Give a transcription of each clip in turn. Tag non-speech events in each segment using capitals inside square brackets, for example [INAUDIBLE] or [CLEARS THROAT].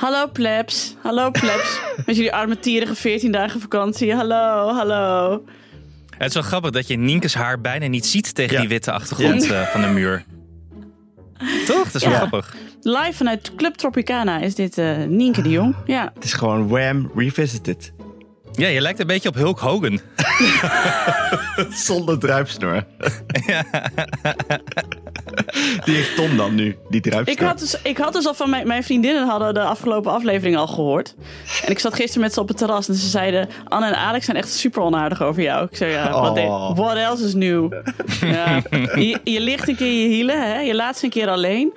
Hallo plebs. Hallo plebs. [LAUGHS] Met jullie armetierige 14 dagen vakantie. Hallo, hallo. Het is wel grappig dat je Nienke's haar bijna niet ziet tegen Ja. die witte achtergrond eh, van de muur. Toch? Dat is wel Ja. grappig. Live vanuit Club Tropicana is dit eh Nienke de Jong. Ja, Het is gewoon Wham Revisited. Ja, je lijkt een beetje op Hulk Hogan. [LAUGHS] Zonder druipsnor. [LAUGHS] [LAUGHS] Die heeft Tom dan nu, die druipsnor. ik had, dus, ik had dus al van mijn, mijn vriendinnen hadden de afgelopen aflevering al gehoord. En ik zat gisteren met ze op het terras en ze zeiden... Anne en Alex zijn echt super onaardig over jou. Ik zei, ja, what, Oh. what else is nieuw? [LAUGHS] Ja. Je, je ligt een keer je hielen, hè? je laat ze een keer alleen.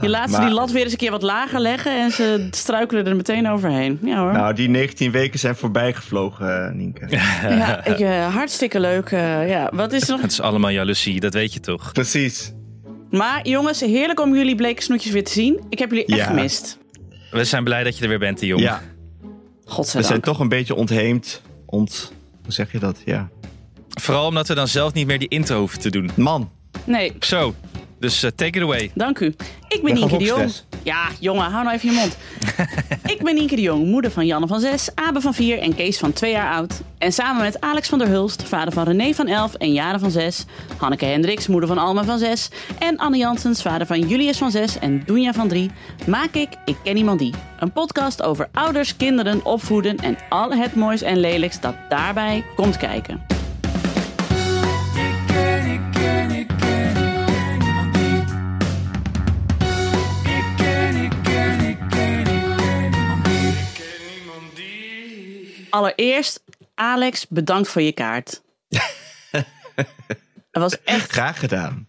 Je laat ze die lat weer eens een keer wat lager leggen... en ze struikelen er meteen overheen. Ja hoor. Nou, die 19 weken zijn voorbij gevlogen, eh, Nienke. Ja, ik, eh, hartstikke leuk. eh, ja. Wat is er nog? Het is allemaal jaloezie, dat weet je toch? Precies. Maar jongens, heerlijk om jullie bleke snoetjes weer te zien. Ik heb jullie echt Ja. gemist. We zijn blij dat je er weer bent, die jong. Ja, we Godzijdank. zijn toch een beetje ontheemd. Ont... Hoe zeg je dat? Ja. Vooral omdat we dan zelf niet meer die intro hoeven te doen. Man, Nee, Zo, dus eh, take it away. dank u. Ik ben Nienke de Jong. Ja, jongen, hou nou even je mond. [LAUGHS] ik ben Nienke de Jong, moeder van Janne van 6, Abe van 4 en Kees van 2 jaar oud. En samen met Alex van der Hulst, vader van René van 11 en Jaren van 6, Hanneke Hendricks, moeder van Alma van 6 en Anne Janssens, vader van Julius van 6 en Doenja van 3, maak ik Ik Ken Iemand Die. Een podcast over ouders, kinderen, opvoeden en al het moois en lelijks dat daarbij komt kijken. Allereerst, Alex, bedankt voor je kaart. [LAUGHS] Het was echt. graag gedaan.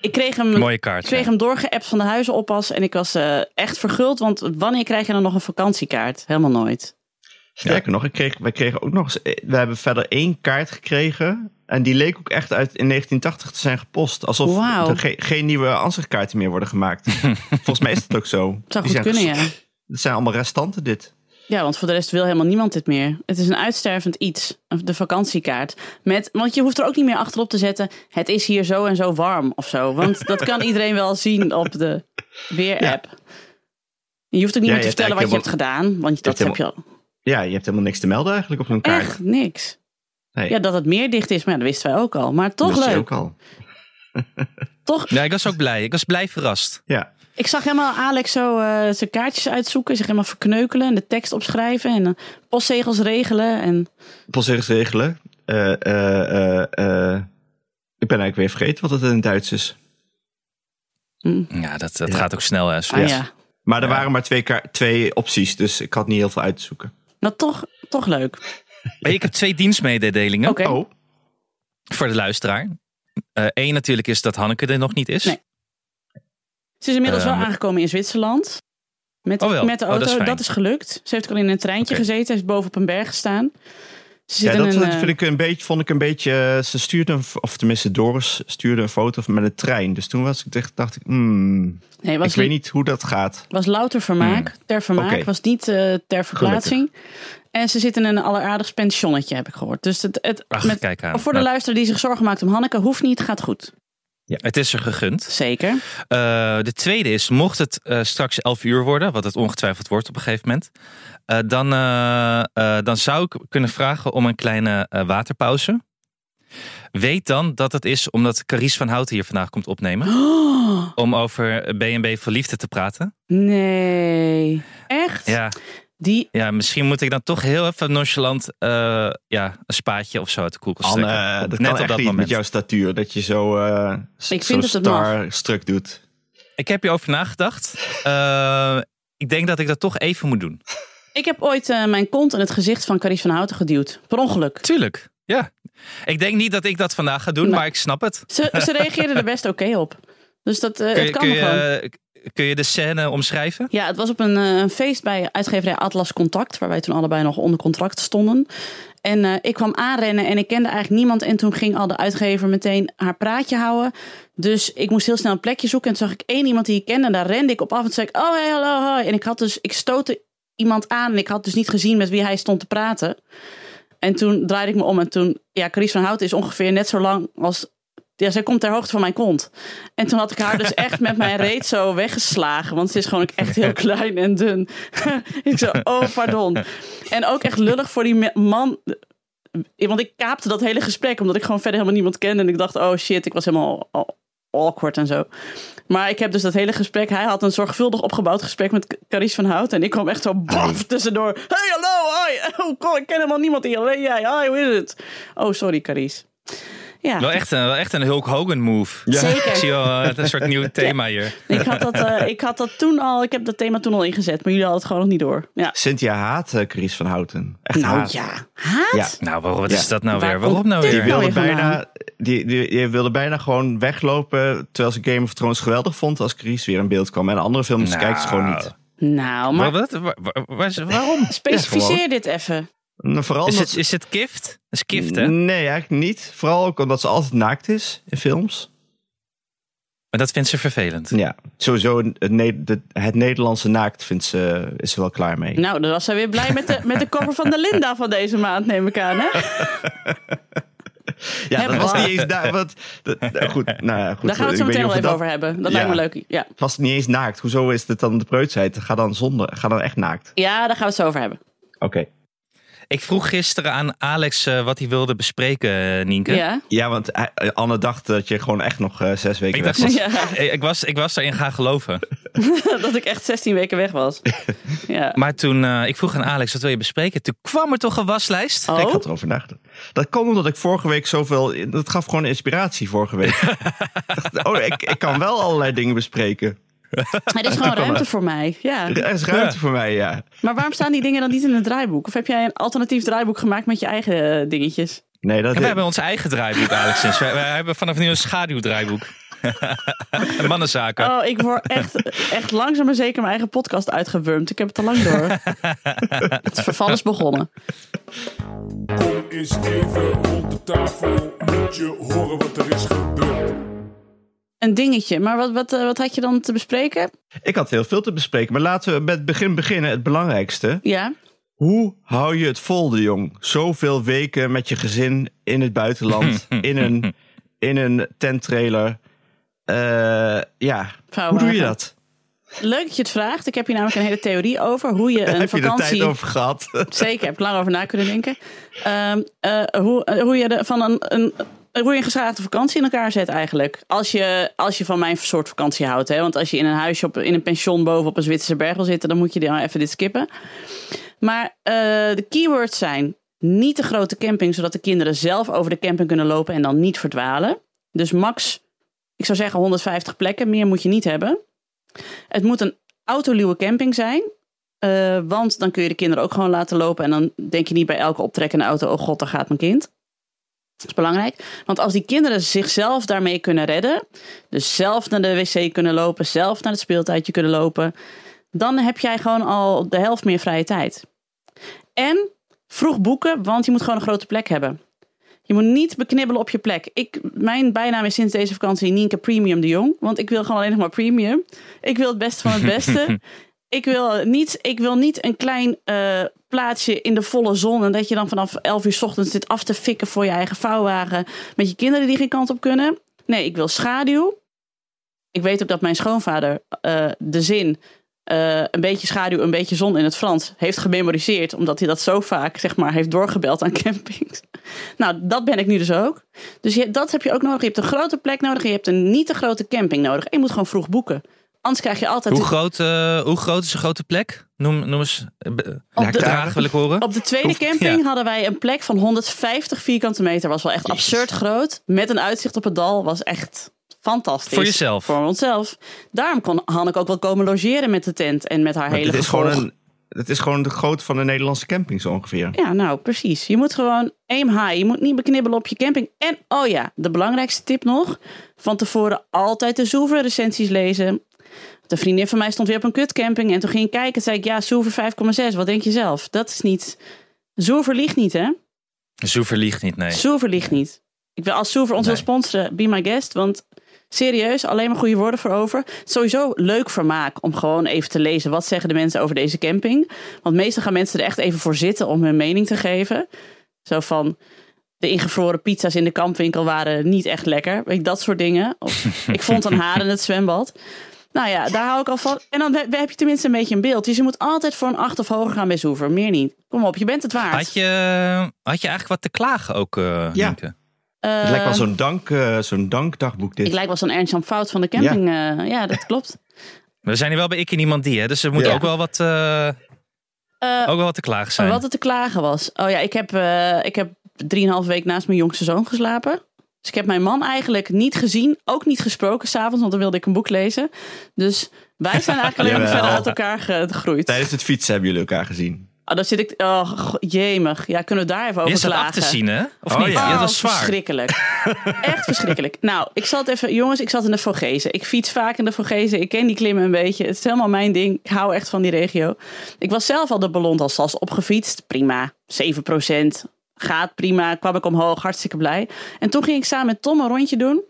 Ik kreeg hem, Mooie kaart, Ik kreeg ja. hem doorgeappt van de huizenoppas en ik was eh, echt verguld. Want wanneer krijg je dan nog een vakantiekaart? Helemaal nooit. Sterker nog, ik kreeg, wij kregen ook nog eens... eh, We hebben verder één kaart gekregen. En die leek ook echt uit in 1980 te zijn gepost. Alsof er ge- geen nieuwe ansichtkaarten meer worden gemaakt. [LAUGHS] Volgens mij is dat ook zo. Het zou Die goed zijn kunnen, ja. Het zijn allemaal restanten dit. Ja, want voor de rest wil helemaal niemand dit meer. Het is een uitstervend iets, de vakantiekaart. Met, want je hoeft er ook niet meer achterop te zetten... het is hier zo en zo warm of zo. Want [LAUGHS] dat kan iedereen wel zien op de weer-app. Je hoeft ook niet Ja, meer te vertellen wat je hebt gedaan. Want dat heb je al. Ja, je hebt helemaal niks te melden eigenlijk op zo'n kaart. Echt niks. Nee, Ja, dat het meer dicht is, maar ja, dat wisten wij ook al. Maar toch wist je leuk. ook al. [LAUGHS] [LAUGHS] Toch, Ja, ik was ook blij. Ik was blij verrast. Ja, ik zag helemaal Alex zo eh, zijn kaartjes uitzoeken. Zich helemaal verkneukelen en de tekst opschrijven. En eh, postzegels regelen. En postzegels regelen. Eh, eh, eh, eh, ik ben eigenlijk weer vergeten wat het in het Duits is. Ja, dat, dat Ja. gaat ook snel. Hè, ah, ja, Maar er Ja. waren maar twee, ka- twee opties, dus ik had niet heel veel uit te zoeken. nou toch, toch leuk. Ik heb twee dienstmededelingen Oké. Oh, voor de luisteraar. Eén natuurlijk is dat Hanneke er nog niet is. Nee. Ze is inmiddels wel Ehm, aangekomen in Zwitserland. Met, Oh wel. met de Oh, auto. dat is dat, fijn. is gelukt. Ze heeft al in een treintje gezeten. Ze heeft boven op een berg gestaan. Ze ja, dat een, eh, vind ik een beetje, vond ik een beetje. eh, Ze stuurde, een, of tenminste Doris stuurde een foto met een trein. Dus toen was ik, dacht, dacht ik, hmm, nee, was, ik weet niet hoe dat gaat. was louter vermaak. Ter vermaak. Was niet eh, ter verplaatsing. En ze zit in een alleraardigst pensionnetje, heb ik gehoord. Dus het, het, Ach, met, kijk aan. voor de Nou, luisteraar die zich zorgen maakt om Hanneke, hoeft niet, gaat goed. Het is er gegund. Zeker. Eh, de tweede is, mocht het eh, straks 11 uur worden, wat het ongetwijfeld wordt op een gegeven moment, eh, dan, dan zou ik kunnen vragen om een kleine waterpauze. Weet dan dat het is omdat Carice van Houten hier vandaag komt opnemen. Oh, [GASPS] Om over B&B voor liefde te praten. nee. Echt? Ja, Die, ja, misschien moet ik dan toch heel even nonchalant eh, ja, een spaatje of zo uit de koelkast Anne, trekken. eh, dat Net kan op echt dat niet moment. met jouw statuur. Dat je zo, eh Ik ik vind zo mag. star-struck doet. Ik heb hierover nagedacht. Eh, ik denk dat ik dat toch even moet doen. ik heb ooit eh, mijn kont in het gezicht van Carice van Houten geduwd. Per ongeluk. Tuurlijk, ja. Ik denk niet dat ik dat vandaag ga doen, maar ik snap het. Ze, ze reageerde er best oké op. Dus dat, eh, Kun je, het kan kun, nog gewoon. je, kun je de scène omschrijven? Ja, het was op een, eh, een feest bij uitgeverij Atlas Contact, waar wij toen allebei nog onder contract stonden. En eh, ik kwam aanrennen en ik kende eigenlijk niemand. En toen ging al de uitgever meteen haar praatje houden. Dus ik moest heel snel een plekje zoeken. En toen zag ik één iemand die ik kende. En daar rende ik op af en zei ik, oh hey, hallo, hoi. En ik had dus, ik stootte iemand aan en ik had dus niet gezien met wie hij stond te praten. En toen draaide ik me om en toen, ja, Carice van Houten is ongeveer net zo lang als Ja, zij komt ter hoogte van mijn kont. En toen had ik haar dus echt met mijn reet zo weggeslagen. Want ze is gewoon echt heel klein en dun. [LAUGHS] ik zo, oh pardon. En ook echt lullig voor die man. Want ik kaapte dat hele gesprek omdat ik gewoon verder helemaal niemand kende. En ik dacht, oh shit, ik was helemaal al- awkward en zo. Maar ik heb dus dat hele gesprek. Hij had een zorgvuldig opgebouwd gesprek met Carice van Hout. En ik kwam echt zo baf tussendoor. Hey, hallo, hoi. [LAUGHS] Oh, ik ken helemaal niemand hier. Alleen jij. Hi, hoe is het? Oh, sorry, Carice. Ja, Wel echt, een, wel echt een Hulk Hogan move. Zeker. Ik zie al eh, een soort nieuw [LAUGHS] thema hier. ik, had dat, eh, ik had dat toen al. Ik heb dat thema toen al ingezet. Maar jullie hadden het gewoon nog niet door. Ja. Cynthia haat eh, Carice van Houten. Echt Nou haat. ja, haat? Ja. Nou, waarom, wat Ja. is dat nou Waar weer? Waarom nou dit Die weer? nou wilde, weer bijna, die, die, die wilde bijna gewoon weglopen. Terwijl ze Game of Thrones geweldig vond als Carice weer in beeld kwam. En andere films Nou. kijkt ze gewoon niet. Nou, Maar maar wat? Waar- waar- waar- waarom? specificeer dit even. Nou, Vooral Is het, is het gift? Dat is gift, hè? Nee, eigenlijk niet. Vooral ook omdat ze altijd naakt is in films. Maar dat vindt ze vervelend. Ja, sowieso het, Ne- het Nederlandse naakt vindt ze, is ze wel klaar mee. Nou, dan was zij weer blij met de, met de cover van de Linda van deze maand, neem ik aan. Hè? ja, dat was niet eens daar. Wat, dat, nou, goed, nou ja, goed. Daar gaan we het zo meteen of even dat- over hebben. Dat Ja. lijkt me leuk. Ja. Was het niet eens naakt? Hoezo is het dan de preutsheid? Ga dan zonder. Ga dan echt naakt. ja, daar gaan we het zo over hebben. Oké. Ik vroeg gisteren aan Alex eh, wat hij wilde bespreken, eh, Nienke. Ja. Ja, want hij- Anne dacht dat je gewoon echt nog eh, zes weken Ik weg dacht, was. [LAUGHS] Ja, Eh, ik, was, ik was erin gaan geloven. [LAUGHS] dat ik echt 16 weken weg was. [LAUGHS] Ja. Maar toen eh, ik vroeg aan Alex, wat wil je bespreken? Toen kwam er toch een waslijst? Ik Oh, had erover nagedacht. Dat kwam omdat ik vorige week zoveel... Dat gaf gewoon inspiratie vorige week. ik dacht, oh, ik, ik kan wel allerlei dingen bespreken. Er is [LAUGHS] gewoon ruimte voor mij. Ja. Er is ruimte Ja. voor mij, ja. Maar waarom staan die dingen dan niet in het draaiboek? Of heb jij een alternatief draaiboek gemaakt met je eigen eh, dingetjes? Nee, dat En we hebben ons eigen draaiboek, Alex. Sinds. Wij, wij hebben vanaf nu een schaduwdraaiboek. [LAUGHS] Mannenzaken. Oh, ik word echt, echt langzaam maar zeker mijn eigen podcast uitgewurmd. Ik heb het al lang door. Het verval is begonnen. Kom eens even rond de tafel, moet je horen wat er is gebeurd. Een dingetje. Maar wat, wat, eh, wat had je dan te bespreken? Ik had heel veel te bespreken, maar laten we met het begin beginnen. Het belangrijkste. Ja. Hoe hou je het vol, de jong? Zoveel weken met je gezin in het buitenland, [LAUGHS] in een, in een tenttrailer. Eh, ja, hoe doe je dat? Leuk dat je het vraagt. Ik heb hier namelijk een hele theorie over hoe je [LAUGHS] een Heb je er vakantie... tijd over gehad? Zeker, heb ik lang over na kunnen denken. Ehm, eh, hoe, hoe je de, van een, een hoe je een geslaagde vakantie in elkaar zet eigenlijk. Als je, als je van mijn soort vakantie houdt. Hè? Want als je in een huisje op, in een pension boven op een Zwitserse berg wil zitten, dan moet je dan even dit skippen. Maar eh, de keywords zijn niet te grote camping, zodat de kinderen zelf over de camping kunnen lopen en dan niet verdwalen. Dus max, ik zou zeggen 150 plekken, meer moet je niet hebben. Het moet een autoluwe camping zijn. Eh, want dan kun je de kinderen ook gewoon laten lopen. En dan denk je niet bij elke optrekkende auto: oh god, daar gaat mijn kind. Dat is belangrijk. Want als die kinderen zichzelf daarmee kunnen redden. Dus zelf naar de wc kunnen lopen. Zelf naar het speeltuintje kunnen lopen. Dan heb jij gewoon al de helft meer vrije tijd. En vroeg boeken, want je moet gewoon een grote plek hebben. Je moet niet beknibbelen op je plek. Ik, mijn bijnaam is sinds deze vakantie Nienke Premium de Jong. Want ik wil gewoon alleen nog maar premium. Ik wil het beste van het beste. [LAUGHS] ik, wil niet, ik wil niet een klein eh, plaatsje in de volle zon. En dat je dan vanaf 11 uur 's ochtends zit af te fikken voor je eigen vouwwagen. Met je kinderen die geen kant op kunnen. Nee, ik wil schaduw. Ik weet ook dat mijn schoonvader eh, de zin eh, een beetje schaduw, een beetje zon in het Frans heeft gememoriseerd. Omdat hij dat zo vaak zeg maar, heeft doorgebeld aan [LAUGHS] campings. Nou, dat ben ik nu dus ook. Dus dat heb je ook nodig. Je hebt een grote plek nodig je hebt een niet te grote camping nodig. En je moet gewoon vroeg boeken. Anders krijg je altijd... Hoe groot, eh, hoe groot is een grote plek? Noem, noem eens. eh, be- Op de- bedragen wil ik horen. Op de tweede camping ja. hadden wij een plek van 150 vierkante meter. Was wel echt absurd groot. Met een uitzicht op het dal. Was echt fantastisch. Voor jezelf? Voor onszelf. Daarom kon Hanneke ook wel komen logeren met de tent. En met haar hele het, is gewoon een, het is gewoon de grootte van de Nederlandse camping zo ongeveer. Ja, nou precies. Je moet gewoon aim high. Je moet niet beknibbelen op je camping. En oh ja, de belangrijkste tip nog. Van tevoren altijd de Soever recensies lezen. De vriendin van mij stond weer op een kutcamping. En toen ging ik kijken. zei ik, ja, Soever 5,6. Wat denk je zelf? Dat is niet... Soever liegt niet, hè? Zoever liegt niet, nee. Soever liegt niet. Ik wil als Soever ons wil sponsoren, be my guest. Want serieus, alleen maar goede woorden voor over. Sowieso leuk vermaak om gewoon even te lezen. Wat zeggen de mensen over deze camping? Want meestal gaan mensen er echt even voor zitten om hun mening te geven. Zo van, de ingevroren pizza's in de kampwinkel waren niet echt lekker. Dat soort dingen. Of, ik vond een haar in het zwembad. Nou ja, daar hou ik al van. En dan heb je tenminste een beetje een beeld. Dus je moet altijd voor een acht of hoger gaan bij Zoever. Meer niet. Kom op, je bent het waard. Had je, had je eigenlijk wat te klagen ook, uh, Ja. Nienke? Eh, Het lijkt wel zo'n dank, eh, zo'n dankdagboek dit. Ik lijk wel zo'n Ernst-Jan Fout van de camping. Ja, ja dat klopt. [LAUGHS] We zijn hier wel bij ik en iemand die, hè? dus er moet Ja. ook wel wat, eh, Eh, ook wel wat te klagen zijn. Wat er te klagen was. Oh ja, ik heb, eh ik heb drieënhalf week naast mijn jongste zoon geslapen. Dus ik heb mijn man eigenlijk niet gezien, ook niet gesproken s'avonds, want dan wilde ik een boek lezen. Dus wij zijn [LAUGHS] eigenlijk alleen maar verder uit elkaar gegroeid. Tijdens het fietsen hebben jullie elkaar gezien. Oh, dan zit ik, oh, jemig. Ja, kunnen we daar even over zat af klagen? te zien, hè? Of Oh, niet? ja. Ja, dat Oh, was zwaar. verschrikkelijk. [LAUGHS] Echt verschrikkelijk. Nou, ik zat even, jongens, ik zat in de Vogezen. Ik fiets vaak in de Vogezen. Ik ken die klimmen een beetje. Het is helemaal mijn ding. Ik hou echt van die regio. Ik was zelf al de Ballon d'Alsace opgefietst. Prima. 7%. Gaat prima. Kwam ik omhoog. Hartstikke blij. En toen ging ik samen met Tom een rondje doen.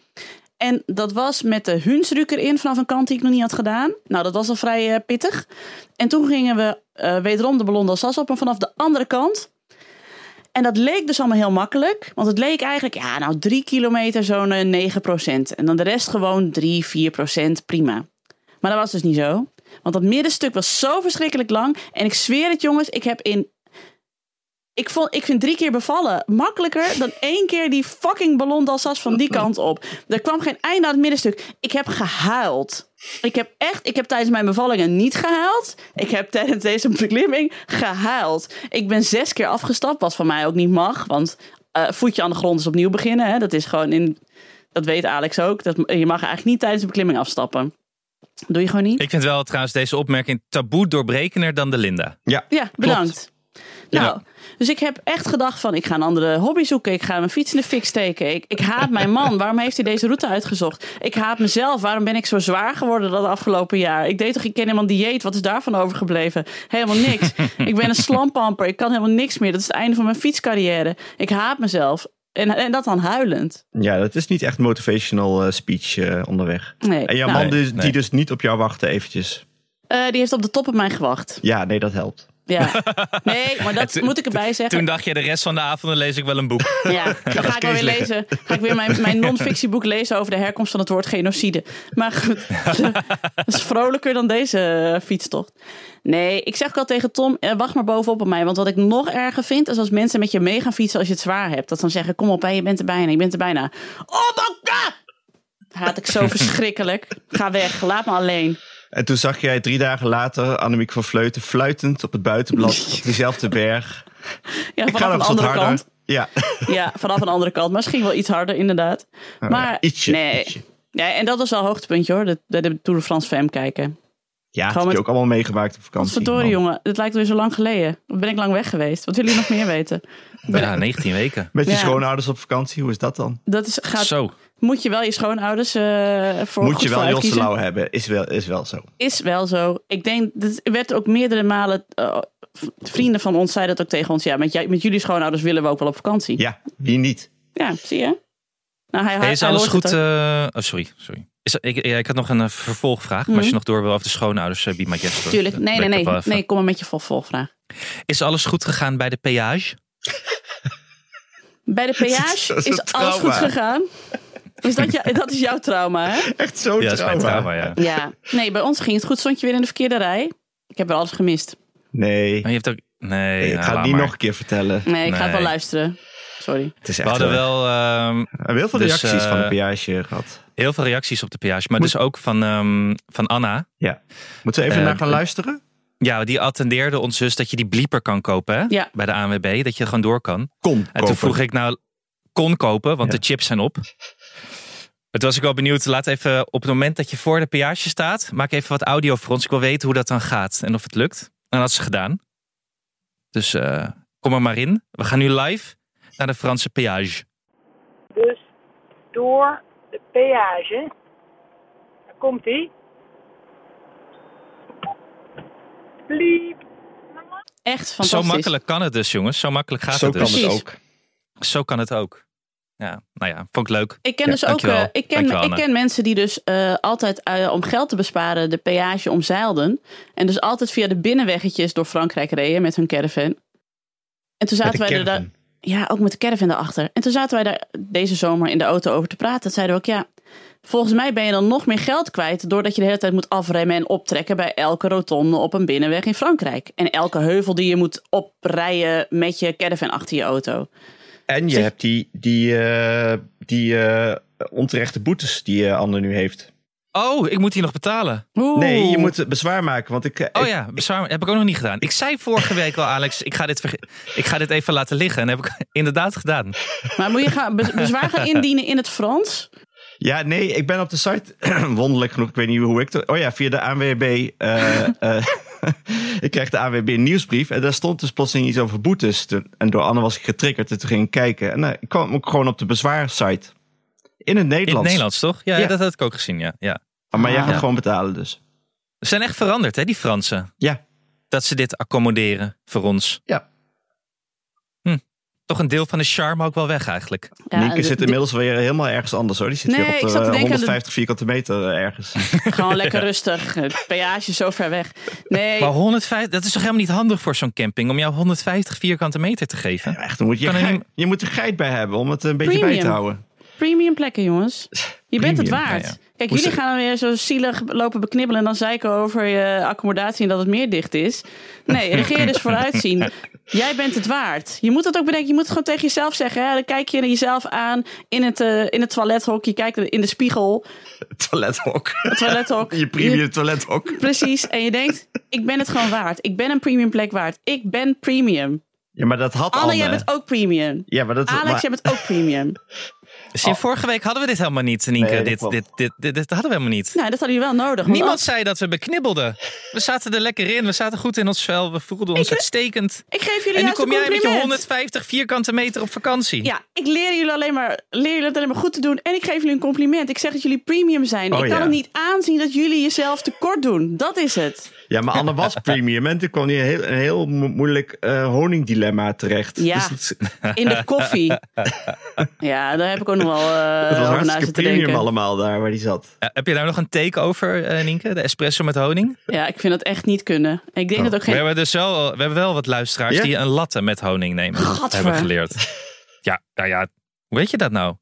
En dat was met de Hunsruk erin vanaf een kant die ik nog niet had gedaan. Nou, dat was al vrij eh, pittig. En toen gingen we eh, wederom de Ballon d'Alsace op. Maar vanaf de andere kant. En dat leek dus allemaal heel makkelijk. Want het leek eigenlijk, ja, nou, drie kilometer zo'n eh, 9%. En dan de rest gewoon 3, 4%, prima. Maar dat was dus niet zo. Want dat middenstuk was zo verschrikkelijk lang. En ik zweer het, jongens, ik heb in. Ik, vond, ik vind drie keer bevallen makkelijker dan één keer die fucking ballon d'Alsace van die kant op. Er kwam geen einde aan het middenstuk. Ik heb gehuild. Ik heb echt, ik heb tijdens mijn bevallingen niet gehuild. Ik heb tijdens deze beklimming gehuild. Ik ben zes keer afgestapt, wat van mij ook niet mag. Want eh, voetje aan de grond is opnieuw beginnen. Hè? Dat is gewoon in, dat weet Alex ook. Dat, je mag eigenlijk niet tijdens de beklimming afstappen. Doe je gewoon niet? Ik vind wel trouwens deze opmerking taboe doorbrekender dan de Linda. Ja, Ja, bedankt. Nou, dus ik heb echt gedacht van, ik ga een andere hobby zoeken. Ik ga mijn fiets in de fik steken. Ik, ik haat mijn man. Waarom heeft hij deze route uitgezocht? Ik haat mezelf. Waarom ben ik zo zwaar geworden dat afgelopen jaar? Ik deed toch, ik ken helemaal dieet. Wat is daarvan overgebleven? Helemaal niks. [LAUGHS] ik ben een slampamper. Ik kan helemaal niks meer. Dat is het einde van mijn fietscarrière. Ik haat mezelf. En, en dat dan huilend. ja, dat is niet echt motivational eh, speech eh, onderweg. Nee. En jouw nou, man nee. die dus niet op jou wachtte eventjes. eh, die heeft op de top op mij gewacht. Ja, nee, dat helpt. Ja. [LAUGHS] Nee, maar dat moet ik erbij zeggen. Toen dacht je de rest van de avond dan lees ik wel een boek. Ja, [LAUGHS] dan ga ik wel weer lezen. Ga ik weer mijn, mijn [LAUGHS] non-fictieboek lezen over de herkomst van het woord genocide. Maar goed, dat is vrolijker dan deze eh, fietstocht. Nee, ik zeg ook al tegen Tom, eh, wacht maar bovenop op mij. Want wat ik nog erger vind, is als mensen met je mee gaan fietsen als je het zwaar hebt. Dat ze dan zeggen, kom op, hè, je bent er bijna, je bent er bijna. Oh, bakka! Haat ik zo verschrikkelijk. Ga weg, laat me alleen. En toen zag jij drie dagen later Annemiek van Vleuten fluitend op het buitenblad [LAUGHS] op diezelfde berg. Ja, Ik ga vanaf een andere harder. kant. Ja, [LAUGHS] Ja, vanaf een andere kant. Misschien wel iets harder, inderdaad. Maar ietsje, nee. ietsje. Ja, en dat was wel een hoogtepuntje hoor, de, de, de Tour de France Femme kijken. ja dat Gewoon heb je ook allemaal meegemaakt op vakantie. Verdorie man. jongen, het lijkt weer zo lang geleden. Ben ik lang weg geweest? Wat willen jullie nog meer weten? Ja, 19 weken. Met je Ja. schoonouders op vakantie, hoe is dat dan? Dat is, gaat, Zo. Moet je wel je schoonouders eh voor Moet goed je wel Jos. Lauw hebben, is wel, is wel zo. Is wel zo. Ik denk, dat werd ook meerdere malen... eh, vrienden van ons zeiden dat ook tegen ons. Ja, met, jij, met jullie schoonouders willen we ook wel op vakantie. Ja, Ja, wie niet? zie je? Nou, hij, Hey, hij, is hij alles goed? eh, oh, sorry. sorry. Is, ik, ja, ik had nog een vervolgvraag. Maar als je nog door wil over de schoonouders, uh, be my guest. Tuurlijk. Nee, nee, ik nee. even. Nee, kom maar met je vervolgvraag. Is alles goed gegaan bij de peage? Bij de [LAUGHS] peage is alles goed gegaan. Is dat, ja, dat is jouw trauma, hè? Echt zo'n Ja, trauma. trauma, ja. Ja. Nee, bij ons ging het goed. Stond je weer in de verkeerde rij. Ik heb weer alles gemist. Nee, Maar je hebt ook... Nee, Nee, ik nou, ga het niet maar. nog een keer vertellen. Nee, ik ga het wel luisteren. Sorry. Het is We echt hadden eh, wel ehm, we hebben heel veel dus, reacties van eh, de peage gehad. heel veel reacties op de peage. Maar dus ook van, ehm, van Anna. Ja. Moeten we even Eh, naar gaan luisteren? Ja, die attendeerde ons dus dat je die blieper kan kopen hè? Ja. bij de ANWB. Dat je gewoon door kan. Kom, En toen vroeg ik nou, kon kopen, want Ja. de chips zijn op. Het was ik wel benieuwd. Laat even op het moment dat je voor de peage staat, maak even wat audio voor ons. Ik wil weten hoe dat dan gaat en of het lukt. En dat had ze gedaan. Dus eh, kom er maar in. We gaan nu live naar de Franse peage. Dus door de peage. Daar komt ie. Bliep. Echt fantastisch. Zo makkelijk kan het dus, jongens. Zo makkelijk gaat Zo het kan dus. het Precies. ook. Zo kan het ook. Ja, nou ja, vond ik leuk. Ik ken Ja, dus ook eh, ik ken, ik ken mensen die dus eh, altijd eh, om geld te besparen de peage omzeilden. En dus altijd via de binnenweggetjes door Frankrijk reden met hun caravan. En toen zaten wij er daar. ja, ook met de caravan erachter. En toen zaten wij daar deze zomer in de auto over te praten. Toen zeiden we ook, ja, volgens mij ben je dan nog meer geld kwijt... doordat je de hele tijd moet afremmen en optrekken... bij elke rotonde op een binnenweg in Frankrijk. En elke heuvel die je moet oprijden met je caravan achter je auto. En je Zeg- hebt die, die, eh, die eh, onterechte boetes die eh, Anne nu heeft. Oh, ik moet die nog betalen. Oeh. Nee, je moet bezwaar maken. Want ik, Oh ik- ja, bezwaar heb ik ook nog niet gedaan. Ik zei vorige week al, Alex, ik ga dit, ik ga dit even laten liggen. En dat heb ik [LAUGHS] inderdaad gedaan. Maar moet je gaan, be- bezwaar gaan indienen in het Frans? Ja, nee, ik ben op de site, [CLEARS THROAT] wonderlijk genoeg, ik weet niet hoe ik... het- Oh ja, via de ANWB. [LAUGHS] ik kreeg de ANWB nieuwsbrief en daar stond dus plotseling iets over boetes. En door Anne was ik getriggerd en toen ging ik kijken. En eh, ik kwam ook gewoon op de bezwaarsite. In het In Nederlands. het Nederlands, toch? Ja, Ja. dat had ik ook gezien, ja. ja. Oh, maar jij Ah. gaat gewoon betalen dus. Ze zijn echt veranderd, hè, die Fransen. Ja, Dat ze dit accommoderen voor ons. ja. Toch een deel van de charme ook wel weg eigenlijk. Ja, Nienke zit de- inmiddels weer helemaal ergens anders hoor. Die zit Nee, weer op zat te de, denken aan de- 150 vierkante meter eh, ergens. [LAUGHS] Gewoon lekker [LAUGHS] rustig. Het peage zo ver weg. Nee, Maar 150, dat is toch helemaal niet handig voor zo'n camping om jou 150 vierkante meter te geven? Ja, echt, dan moet je, geit- je moet er geit bij hebben om het een beetje bij te houden. Premium plekken, jongens. Je bent het waard. ja, ja. Kijk, jullie gaan weer zo zielig lopen beknibbelen en dan zeiken over je accommodatie en dat het meer dicht is. Nee, [LAUGHS] regeer dus vooruitzien. Jij bent het waard. Je moet het ook bedenken. Je moet het gewoon tegen jezelf zeggen. Hè? Dan kijk je jezelf aan in het, eh, in het toilethok. Je kijkt in de spiegel. [LAUGHS] Toilethok. Toilethok. Je premium toilethok. [LAUGHS] Precies. En je denkt, ik ben het gewoon waard. Ik ben een premium plek waard. Ik ben premium. Ja, maar dat had Anne, Anne. jij bent ook premium. Ja, maar dat Alex, maar- jij bent ook premium. Zie je, vorige week hadden we dit helemaal niet, Nienke. Nee, dat dit, dit, dit, dit, hadden we helemaal niet. Nou, dat hadden jullie wel nodig. Niemand zei dat we beknibbelden. We zaten er lekker in. We zaten goed in ons vel. We voelden ons uitstekend. Ik geef jullie En nu kom jij met je compliment. 150 vierkante meter op vakantie. Ja, ik leer jullie alleen maar, leer jullie het alleen maar goed te doen. En ik geef jullie een compliment. Ik zeg dat jullie premium zijn. Oh, ik kan het niet aanzien dat jullie jezelf tekort doen. Dat is het. Ja, maar Anne was [LAUGHS] premium en toen kwam hij een heel, een heel mo- moeilijk eh, honingdilemma terecht. Ja. Dus In de koffie. [LAUGHS] ja, daar heb ik ook nog wel eh, het was over na hartstikke zitten premium denken. allemaal daar waar hij zat. Ja, heb je daar nog een take over, eh, Nienke? De espresso met honing? Ja, ik vind dat echt niet kunnen. Ik denk Oh. dat ook We geen... hebben dus wel, we hebben wel wat luisteraars Ja? die een latte met honing nemen. Gadver. Hebben geleerd. [LAUGHS] Ja, nou ja, hoe weet je dat nou?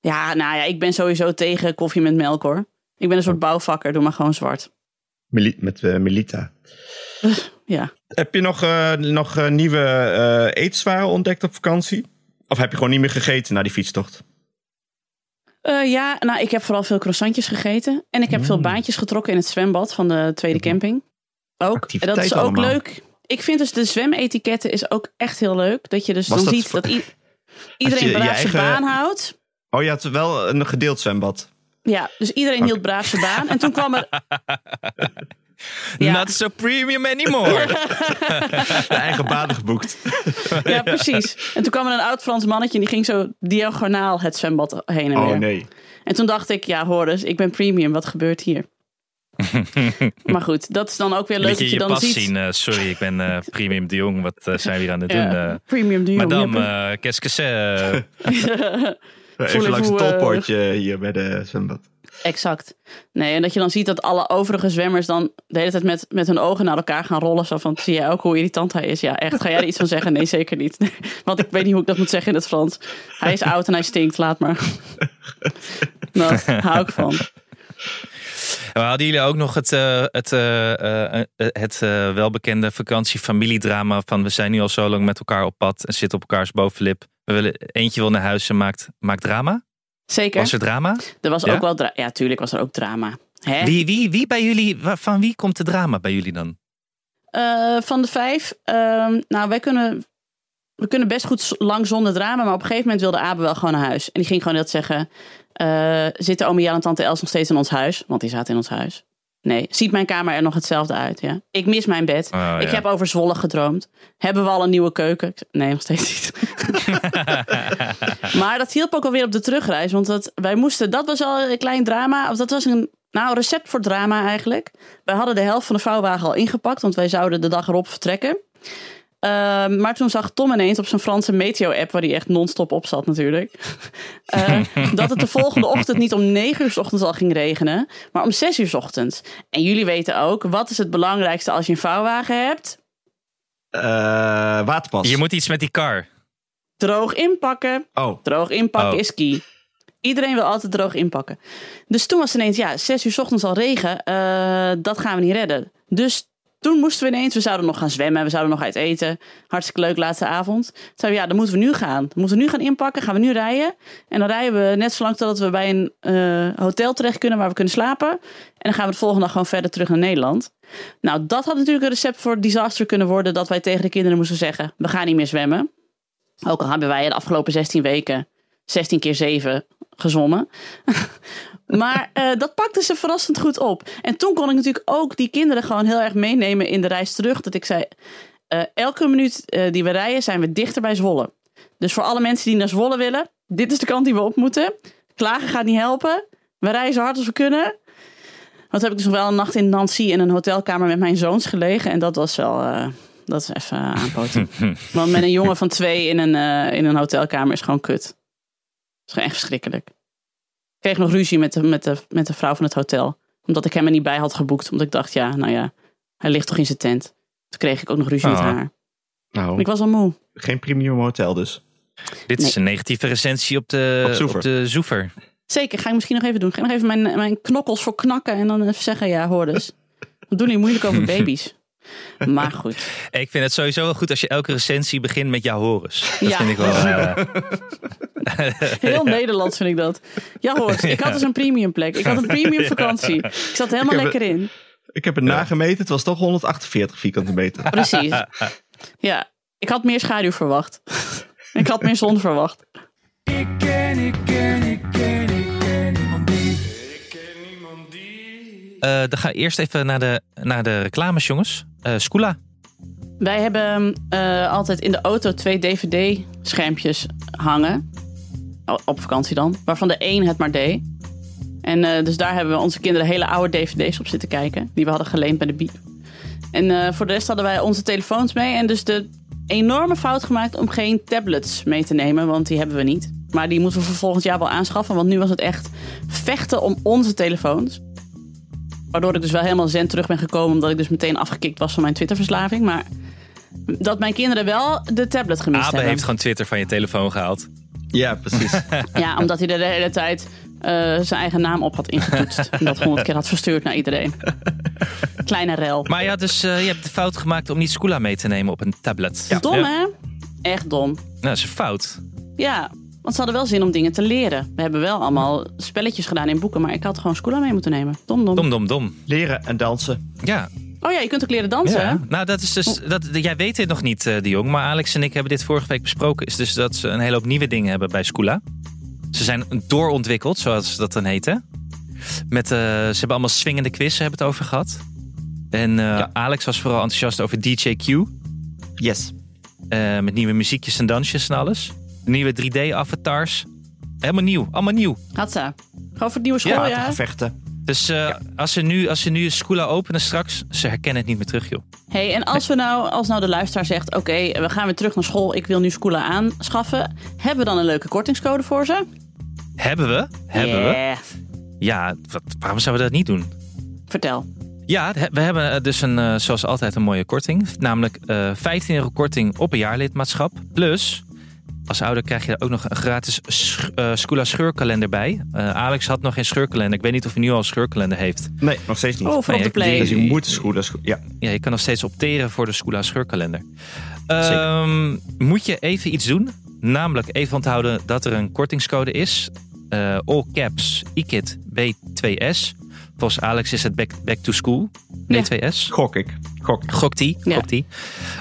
Ja, nou ja, ik ben sowieso tegen koffie met melk hoor. Ik ben een soort bouwvakker, doe maar gewoon zwart. Meli- met Melita. Ja. Heb je nog, eh, nog eh, nieuwe eh eetwaren ontdekt op vakantie? Of heb je gewoon niet meer gegeten na die fietstocht? Eh, ja, nou, ik heb vooral veel croissantjes gegeten. En ik heb Mm. veel baantjes getrokken in het zwembad van de tweede camping. Ook. En dat is ook allemaal. leuk. Ik vind dus de zwemetiketten is ook echt heel leuk. Dat je dus Was dan dat ziet dat [LAUGHS] iedereen je je braaf zijn eigen- baan houdt. Oh, je had wel een gedeeld zwembad. Ja, dus iedereen hield braaf zijn baan. En toen kwam er... [LAUGHS] Ja. Not so premium anymore. [LAUGHS] De eigen baan geboekt. Ja, precies. En toen kwam er een oud Frans mannetje en die ging zo diagonaal het zwembad heen en weer. Oh nee. En toen dacht ik, ja hoor eens, ik ben premium, wat gebeurt hier? [LAUGHS] maar goed, dat is dan ook weer leuk Liet je dat je je dan pas ziet... zien? eh, sorry, ik ben eh, premium de Jong. Wat eh, zijn we hier aan het doen? Premium de Jong. Madame, qu'est-ce que c'est? [LAUGHS] Even Voel langs het eh, tolpoortje hier bij de zwembad. Exact. Nee, en dat je dan ziet dat alle overige zwemmers dan de hele tijd met, met hun ogen naar elkaar gaan rollen. Zo van, zie jij ook hoe irritant hij is? Ja, echt. Ga jij er iets van zeggen? Nee, zeker niet. [LAUGHS] Want ik weet niet hoe ik dat moet zeggen in het Frans. Hij is oud en hij stinkt, laat maar. [LAUGHS] Dat hou ik van. We hadden jullie ook nog het, eh, het, eh, het eh, welbekende vakantie-familiedrama van we zijn nu al zo lang met elkaar op pad en zitten op elkaars bovenlip. We willen, eentje wil naar huis en maakt, maakt drama. Zeker. Was er drama? Er was Ja? ook wel drama. Ja, tuurlijk was er ook drama. Hè? Wie, wie, wie bij jullie, van wie komt de drama bij jullie dan? Eh, van de vijf. ehm, nou, wij kunnen, we kunnen best goed lang zonder drama. Maar op een gegeven moment wilde Abe wel gewoon naar huis. En die ging gewoon dat zeggen. eh, zitten oom Jan en tante Els nog steeds in ons huis? Want die zaten in ons huis. Nee, ziet mijn kamer er nog hetzelfde uit? Ja? Ik mis mijn bed. Oh, ik ja. heb over Zwolle gedroomd. Hebben we al een nieuwe keuken? Nee, nog steeds niet. [LAUGHS] maar dat hielp ook alweer op de terugreis. Want dat, wij moesten, dat was al een klein drama. Of dat was een nou, recept voor drama eigenlijk. Wij hadden de helft van de vouwwagen al ingepakt. Want wij zouden de dag erop vertrekken. Ehm, maar toen zag Tom ineens op zijn Franse meteo-app, waar hij echt non-stop op zat natuurlijk, [LAUGHS] eh, dat het de volgende ochtend niet om 9 uur 's ochtends al ging regenen, maar om 6 uur 's ochtends. En jullie weten ook, wat is het belangrijkste als je een vouwwagen hebt? Eh, waterpas. Je moet iets met die car. Droog inpakken. Oh, Droog inpakken Oh. is key. Iedereen wil altijd droog inpakken. Dus toen was het ineens, ja, zes uur 's ochtends al regen. eh, dat gaan we niet redden. Dus toen moesten we ineens, we zouden nog gaan zwemmen. We zouden nog uit eten. Hartstikke leuk, laatste avond. Toen ja, dan moeten we nu gaan. Dan moeten we nu gaan inpakken, gaan we nu rijden. En dan rijden we net zo lang totdat we bij een eh, hotel terecht kunnen waar we kunnen slapen. En dan gaan we de volgende dag gewoon verder terug naar Nederland. Nou, dat had natuurlijk een recept voor disaster kunnen worden. Dat wij tegen de kinderen moesten zeggen, we gaan niet meer zwemmen. Ook al hebben wij de afgelopen 16 weken 16 keer 7 gezwommen. [LAUGHS] maar eh, dat pakte ze verrassend goed op. En toen kon ik natuurlijk ook die kinderen gewoon heel erg meenemen in de reis terug. Dat ik zei, eh, elke minuut eh, die we rijden zijn we dichter bij Zwolle. Dus voor alle mensen die naar Zwolle willen, dit is de kant die we op moeten. Klagen gaat niet helpen. We rijden zo hard als we kunnen. Want heb ik dus nog wel een nacht in Nancy in een hotelkamer met mijn zoons gelegen. En dat was wel, eh, dat is even aanpoten. [LAUGHS] Want met een jongen van twee in een, in een hotelkamer is gewoon kut. Dat is gewoon echt verschrikkelijk. Ik kreeg nog ruzie met de, met, de, met de vrouw van het hotel. Omdat ik hem er niet bij had geboekt. Omdat ik dacht, ja, nou ja, hij ligt toch in zijn tent. Toen kreeg ik ook nog ruzie met Ah. haar. nou, Ik was al moe. geen premium hotel dus. Dit is een negatieve recensie op de, Op Zoever. op de Zoever. Zeker, ga ik misschien nog even doen. Ga ik nog even mijn, mijn knokkels voor knakken. En dan even zeggen, ja, hoor dus. [LAUGHS] We doen niet moeilijk over [LAUGHS] baby's. Maar goed. [LAUGHS] Ik vind het sowieso wel goed als je elke recensie begint met ja Horus. Dat Ja. vind ik wel... eh, [LAUGHS] Heel Nederlands vind ik dat. Ja, hoor. Ik [LAUGHS] had dus een premium plek. Ik had een premium vakantie. Ik zat helemaal Ik lekker in. Ik heb het nagemeten, het was toch 148 vierkante meter. Precies. Ja, ik had meer schaduw verwacht. ik had meer zon verwacht. Ik ken, ik ken, ik ken, ik ken dan gaan we eerst even naar de, naar de reclames, jongens. Eh Skoola. Wij hebben eh, altijd in de auto twee DVD-schermpjes hangen. Op vakantie dan. Waarvan de één het maar deed. En eh, dus daar hebben we onze kinderen hele oude DVD's op zitten kijken. Die we hadden geleend bij de Biep. En eh, voor de rest hadden wij onze telefoons mee. En dus de enorme fout gemaakt om geen tablets mee te nemen. Want die hebben we niet. Maar die moeten we voor volgend jaar wel aanschaffen. Want nu was het echt vechten om onze telefoons. Waardoor ik dus wel helemaal zen terug ben gekomen. Omdat ik dus meteen afgekikt was van mijn Twitterverslaving. Maar dat mijn kinderen wel de tablet gemist Abe hebben. heeft gewoon Twitter van je telefoon gehaald. Ja, precies. [LAUGHS] Ja, omdat hij er de hele tijd eh, zijn eigen naam op had ingetoetst. [LAUGHS] en dat honderd keer had verstuurd naar iedereen. Kleine rel. Maar ja, dus eh, je hebt de fout gemaakt om niet Skoola mee te nemen op een tablet. dom, Ja. hè? Echt dom. Nou, dat is een fout. Ja, want ze hadden wel zin om dingen te leren. We hebben wel allemaal spelletjes gedaan in boeken, maar ik had gewoon Scoola mee moeten nemen. Dom, dom. Dom, dom, dom. Leren en dansen. Ja, Oh ja, je kunt ook leren dansen, hè? ja. Nou, dat is dus. Dat, jij weet dit nog niet, eh de Jong. Maar Alex en ik hebben dit vorige week besproken. Is dus dat ze een hele hoop nieuwe dingen hebben bij Skoola. Ze zijn doorontwikkeld, zoals dat dan heet. Hè? Met, eh, ze hebben allemaal swingende quizzen hebben het over gehad. En eh, Ja. Alex was vooral enthousiast over DJQ. Yes. eh, met nieuwe muziekjes en dansjes en alles. Nieuwe 3D-avatars. Helemaal nieuw, allemaal nieuw. Had ze. Gewoon voor het nieuwe Ja, schooljaar. Gevechten. Dus eh, als, ze nu, als ze nu Skoola openen straks, ze herkennen het niet meer terug, joh. hey, en als we nou, als nou de luisteraar zegt: Oké, we gaan weer terug naar school, ik wil nu Scoola aanschaffen. Hebben we dan een leuke kortingscode voor ze? Hebben we? Hebben we? Ja, wat, waarom zouden we dat niet doen? Vertel. Ja, we hebben eh, dus een, eh, zoals altijd een mooie korting. Namelijk eh 15 euro korting op een jaarlidmaatschap. Plus, als ouder krijg je er ook nog een gratis sch eh, scheurkalender bij. Eh, Alex had nog geen scheurkalender. Ik weet niet of hij nu al een scheurkalender heeft. Nee, nog steeds niet. Oh, Nee, op de play. Dus je moet scho- Ja, Ja, je kan nog steeds opteren voor de Scoola scheurkalender. Ehm, moet je even iets doen? Namelijk even onthouden dat er een kortingscode is. Eh, all caps IKIT B2S. Volgens Alex is het back, back to school Ja. B2S. gok ik. Gok ik. Gokt die, Ja. gokt die.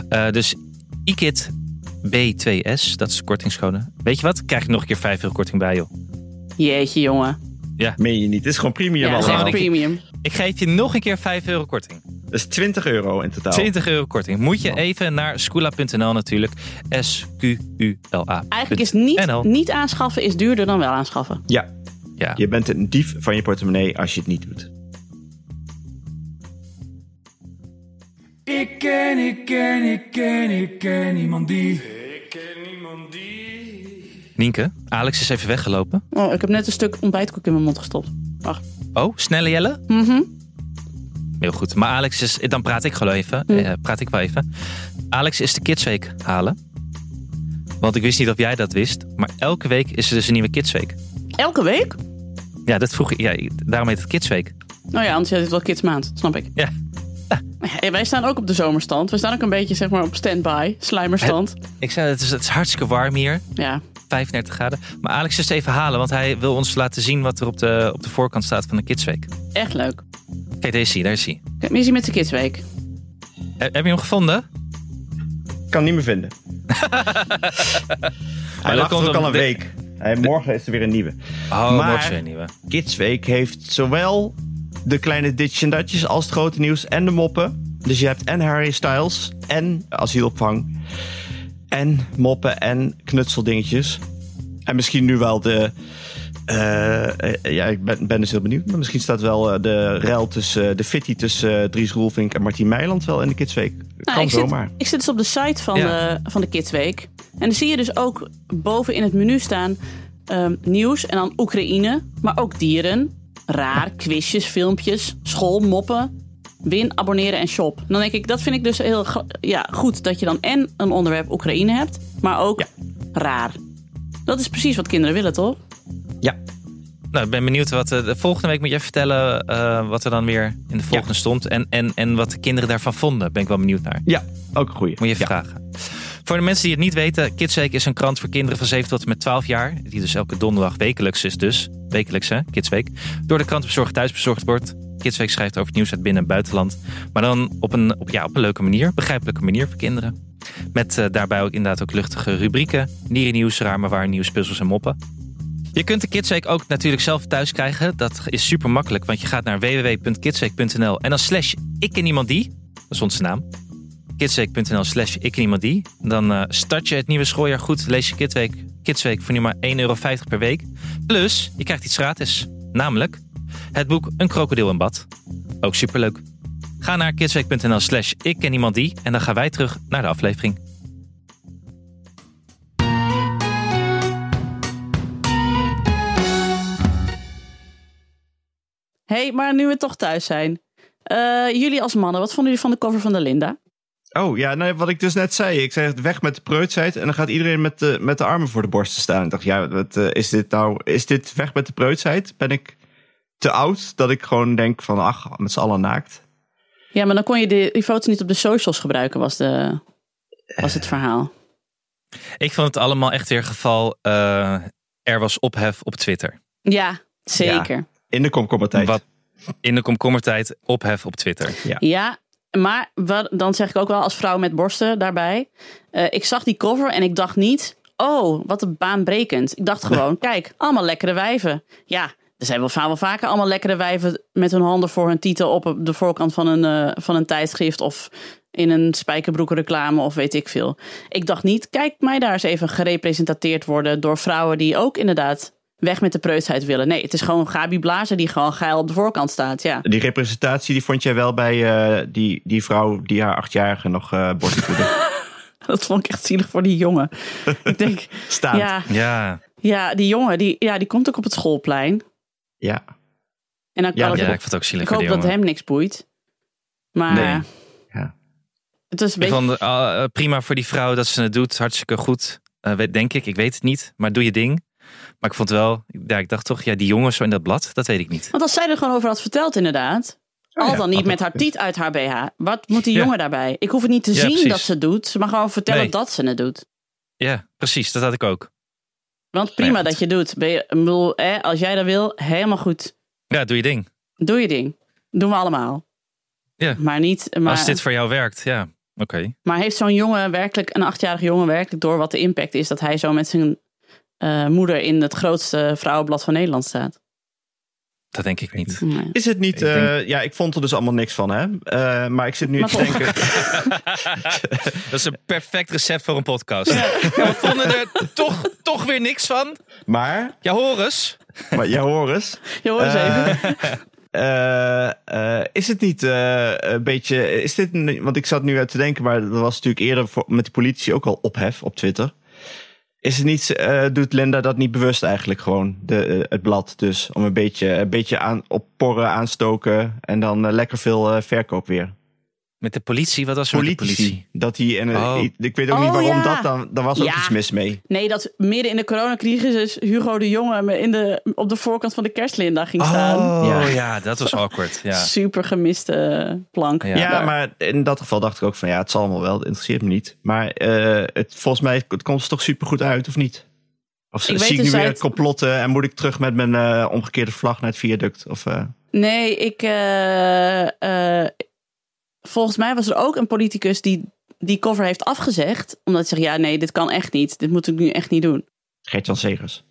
Eh, dus IKIT B2S, dat is de kortingscode. Weet je wat? Krijg je nog een keer 5 euro korting bij, joh. Jeetje, jongen. Meen je niet. Het is gewoon premium Ja, allemaal. ik- premium. Ik geef je nog een keer 5 euro korting. Dat is 20 euro in totaal. 20 euro korting. Moet je even naar skoola.nl natuurlijk. S-Q-U-L-A. Eigenlijk is niet, NL. niet aanschaffen is duurder dan wel aanschaffen. Ja, Ja. je bent een dief van je portemonnee als je het niet doet. Ik ken, ik ken, ik ken, ik ken niemand die. Ik ken niemand die. Nienke, Alex is even weggelopen. Oh, ik heb net een stuk ontbijtkoek in mijn mond gestopt. Wacht. Oh, snelle Jelle? Mhm. Heel goed. Maar Alex is... Dan praat ik gewoon even. Eh, praat ik wel even. Alex is de Kidsweek halen. Want ik wist niet of jij dat wist. Maar elke week is er dus een nieuwe Kidsweek. Elke week? Ja, dat vroeg ik. Ja, daarom heet het Kidsweek. Nou ja, anders is het wel kidsmaand, snap ik. Ja. [LAUGHS] Ja, wij staan ook op de zomerstand. We staan ook een beetje zeg maar, op standby, slijmerstand. Ik zei, het is, het is hartstikke warm hier. Ja. 35 graden. Maar Alex is het even halen, want hij wil ons laten zien wat er op de, op de voorkant staat van de Kidsweek. Echt leuk. Kijk, deze zie je, daar is hij. Kijk, Missie met zijn kidsweek. Heb heb je hem gevonden? Ik kan hem niet meer vinden. [LAUGHS] Hij dat lag komt er ook al een de- week. Hij, morgen is er weer een nieuwe. Oh, Maar- morgen weer een nieuwe. Kidsweek heeft zowel de kleine ditjes en datjes als het grote nieuws en de moppen. Dus je hebt en Harry Styles en asielopvang. En moppen en knutseldingetjes. En misschien nu wel de... eh, eh, ja, ik ben, ben dus heel benieuwd. Maar misschien staat wel eh, de rel tussen... eh, de fitty tussen Dries Roelvink en Martien Meiland wel in de Kidsweek. Nou, kan ik, zit, zomaar. ik zit dus op de site van, Ja. de, van de Kidsweek. En dan zie je dus ook boven in het menu staan ehm, nieuws en dan Oekraïne, maar ook dieren, raar, quizjes, filmpjes, school, moppen, win, abonneren en shop. Dan denk ik, dat vind ik dus heel ja, goed dat je dan en een onderwerp Oekraïne hebt, maar ook raar. Dat is precies wat kinderen willen, toch? Ja, Nou, ik ben benieuwd wat eh, de volgende week moet je even vertellen eh, wat er dan weer in de volgende stond. En, en, en wat de kinderen daarvan vonden. Ben ik wel benieuwd naar. ja ook een goeie. Moet je even ja. vragen. Voor de mensen die het niet weten, Kidsweek is een krant voor kinderen van 7 tot en met 12 jaar. Die dus elke donderdag wekelijks is dus. Wekelijks hè, Kidsweek. Door de krantenbezorgd thuis bezorgd wordt. Kidsweek schrijft over het nieuws uit binnen- en buitenland. Maar dan op een, op, ja, op een leuke manier. Begrijpelijke manier voor kinderen. Met eh, daarbij ook inderdaad ook luchtige rubrieken. Dierennieuws, raar maar waar, nieuws, puzzels en moppen. Je kunt de Kidsweek ook natuurlijk zelf thuis krijgen. Dat is super makkelijk, want je gaat naar www.kidsweek.nl en dan slash ik en iemand die. Dat is onze naam kidsweek.nl slash die. Dan eh, start je het nieuwe schooljaar goed. Lees je Kidsweek, Kidsweek voor nu maar 1,50 euro per week. Plus, je krijgt iets gratis. Namelijk het boek Een krokodil in bad. Ook superleuk. Ga naar kidsweek.nl slash ik en iemand die. En dan gaan wij terug naar de aflevering. hey, maar nu we toch thuis zijn. Eh, jullie als mannen, wat vonden jullie van de cover van de Linda? Oh ja, nou, wat ik dus net zei. Ik zei weg met de preutsheid. En dan gaat iedereen met de, met de armen voor de borsten staan. Ik dacht, ja, wat, eh, is dit nou? Is dit weg met de preutsheid? Ben ik te oud dat ik gewoon denk van, ach, met z'n allen naakt? Ja, maar dan kon je die, die foto's niet op de socials gebruiken, was, de, was het verhaal. Ik vond het allemaal echt weer geval... eh, er was ophef op Twitter. Ja, zeker. In de komkommertijd. Wat in de komkommertijd ophef op Twitter. Ja, maar wat, dan zeg ik ook wel als vrouw met borsten daarbij. eh, ik zag die cover en ik dacht niet, oh, wat een baanbrekend. Ik dacht gewoon, [LAUGHS] kijk, allemaal lekkere wijven. Ja, er zijn wel, wel vaker allemaal lekkere wijven met hun handen voor hun titel op de voorkant van een, eh, van een tijdschrift of in een spijkerbroekenreclame of weet ik veel. Ik dacht niet, kijk mij daar eens even gerepresenteerd worden door vrouwen die ook inderdaad weg met de preutsheid willen. Nee, het is gewoon Gabi Blazer die gewoon geil op de voorkant staat. Ja. Die representatie die vond jij wel bij eh, die, die vrouw die haar achtjarige nog eh voedde. [LAUGHS] Dat vond ik echt zielig voor die jongen. ik denk, [LAUGHS] Staand. ja, Ja, ja, die jongen, die, ja, die komt ook op het schoolplein. Ja. En dan kan Ja, ik, ja, ik vond het ook zielig ik voor hoop dat hem niks boeit. Maar Nee. Ja. het is een Ik beetje... vond eh, prima voor die vrouw dat ze het doet. Hartstikke goed. Eh, weet- denk ik. Ik weet het niet. Maar doe je ding. Maar ik vond wel... Ja, ik dacht toch, ja, die jongens zo in dat blad, dat weet ik niet. Want als zij er gewoon over had verteld inderdaad... Al Oh ja, dan niet met haar tiet uit haar BH. Wat moet die Ja. jongen daarbij? Ik hoef het niet te Ja, zien precies. dat ze het doet. Ze mag gewoon vertellen Nee. dat ze het doet. Ja, precies. Dat had ik ook. Want prima Nou ja, dat je doet. Ben je, bedoel, hè, als jij dat wil, helemaal goed. Ja, doe je ding. Doe je ding. Doen we allemaal. Ja. Maar niet... Maar, Als dit voor jou werkt, ja. Oké. Maar heeft zo'n jongen werkelijk, een achtjarige jongen werkelijk door wat de impact is dat hij zo met zijn eh, moeder in het grootste vrouwenblad van Nederland staat? Dat denk ik niet. Nee. Is het niet... Ik denk- eh, ja, ik vond er dus allemaal niks van, hè. Eh, maar ik zit nu Maar te denken... [LAUGHS] Dat is een perfect recept voor een podcast. Ja, we vonden er toch, toch weer niks van. Maar, Ja, hoor eens. maar ja, hoor eens. Je hoort eens Eh, even. Eh, eh, is het niet eh, een beetje. Is dit een- want ik zat nu uit te denken, maar dat was natuurlijk eerder voor, met de politie ook al ophef op Twitter. Is het niet, eh, doet Linda dat niet bewust eigenlijk gewoon, de, eh, het blad dus, om een beetje, een beetje aan, op porren aanstoken en dan eh, lekker veel verkoop weer? Met de politie? Wat was er met de politie? Dat hij en Oh. ik weet ook Oh, niet waarom ja. dat dan. Daar was ook Ja. iets mis mee. Nee, dat midden in de coronacrisis Hugo de Jonge me in de, op de voorkant van de kerstlinda ging staan. Oh Ja. ja. dat was awkward. Ja. [LAUGHS] Super gemiste plank. Ja. Maar in dat geval dacht ik ook van ja, het zal allemaal wel. Het interesseert me niet. Maar eh, het, volgens mij het komt het toch super goed uit, of niet? Of Ik weet zie ik dus nu weer uit- complotten en moet ik terug met mijn eh, omgekeerde vlag naar het viaduct? Of, eh, Nee, ik. eh, eh, volgens mij was er ook een politicus die die cover heeft afgezegd. Omdat hij zegt: ja, nee, dit kan echt niet. Dit moet ik nu echt niet doen. Gert-Jan Segers.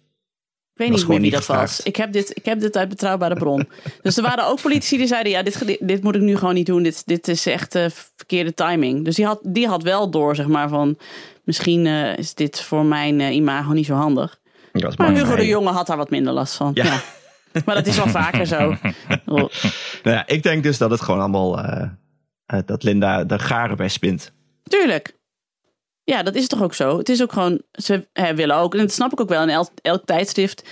Ik weet niet meer wie dat was. Ik heb, dit, ik heb dit uit betrouwbare bron. [LAUGHS] dus er waren ook politici die zeiden: ja, dit, dit, moet ik nu gewoon niet doen. Dit, dit is echt eh, verkeerde timing. Dus die had, die had wel door, zeg maar, van misschien eh, is dit voor mijn eh, imago niet zo handig. Ja, Maar Hugo de. Jonge had daar wat minder last van. Ja. Ja. Maar dat is wel vaker zo. [LAUGHS] Nou ja, ik denk dus dat het gewoon allemaal. Eh, dat Linda er garen bij spint. Tuurlijk. Ja, dat is toch ook zo. Het is ook gewoon, ze hè, willen ook, en dat snap ik ook wel, in elk, elk tijdschrift,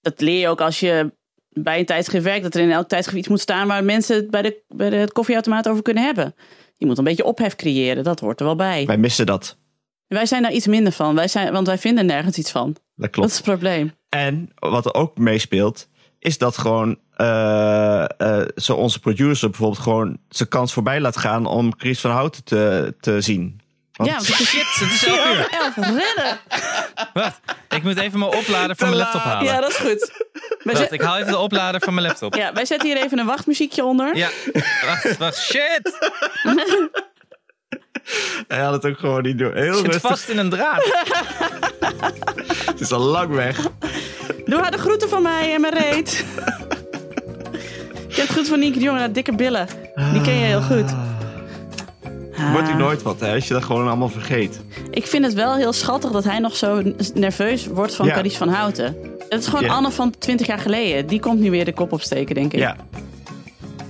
dat leer je ook als je bij een tijdschrift werkt, dat er in elk tijdschrift iets moet staan waar mensen het bij de, bij de koffieautomaat over kunnen hebben. Je moet een beetje ophef creëren, dat hoort er wel bij. Wij missen dat. Wij zijn daar iets minder van, wij zijn, want wij vinden nergens iets van. Dat Dat klopt. is het probleem. En wat er ook meespeelt, is dat gewoon eh, eh, zo onze producer bijvoorbeeld gewoon zijn kans voorbij laat gaan om Chris van Houten te, te zien. Want- ja, want het is Shit, het is [LAUGHS] elf! Wacht, ik moet even mijn oplader van mijn laptop halen. Ja, dat is goed. Wacht, zet- ik haal even de oplader van mijn laptop. ja, wij zetten hier even een wachtmuziekje onder. Ja, wacht, wacht, shit! [LAUGHS] Hij had het ook gewoon niet door. Heel Het zit rustig. vast in een draad. [LAUGHS] Het is al lang weg. Doe haar de groeten van mij en mijn reet. Ik heb het goed van Nienke de Jonge, dikke billen. Die ken je heel goed. Wordt u Ah. nooit wat, hè, als je dat gewoon allemaal vergeet. Ik vind het wel heel schattig dat hij nog zo nerveus wordt van Ja. Carice van Houten. Het is gewoon Ja. Anne van 20 jaar geleden. Die komt nu weer de kop opsteken, denk ik. Ja.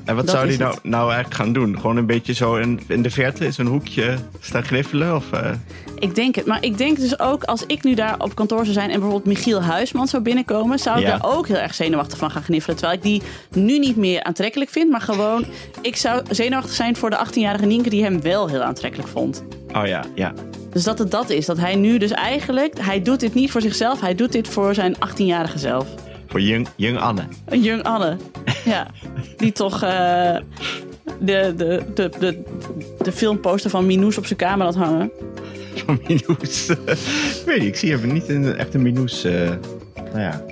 En wat Dat zou hij nou, nou eigenlijk gaan doen? Gewoon een beetje zo in, in de verte, in zo'n hoekje staan gniffelen? Of, eh, Ik denk het. Maar ik denk dus ook, als ik nu daar op kantoor zou zijn... en bijvoorbeeld Michiel Huisman zou binnenkomen... zou ik Ja. daar ook heel erg zenuwachtig van gaan gniffelen. Terwijl ik die nu niet meer aantrekkelijk vind. Maar gewoon, ik zou zenuwachtig zijn voor de 18-jarige Nienke... die hem wel heel aantrekkelijk vond. Oh ja, ja. Dus dat het dat is. Dat hij nu dus eigenlijk... Hij doet dit niet voor zichzelf. Hij doet dit voor zijn 18-jarige zelf. Voor Jung, Jung Anne. Een jong Anne. Ja. Die toch eh, de, de, de, de, de filmposter van Minoes op zijn kamer had hangen. Van Minoes. ik weet niet, ik zie hem niet in een echte Minoes. eh nou ja.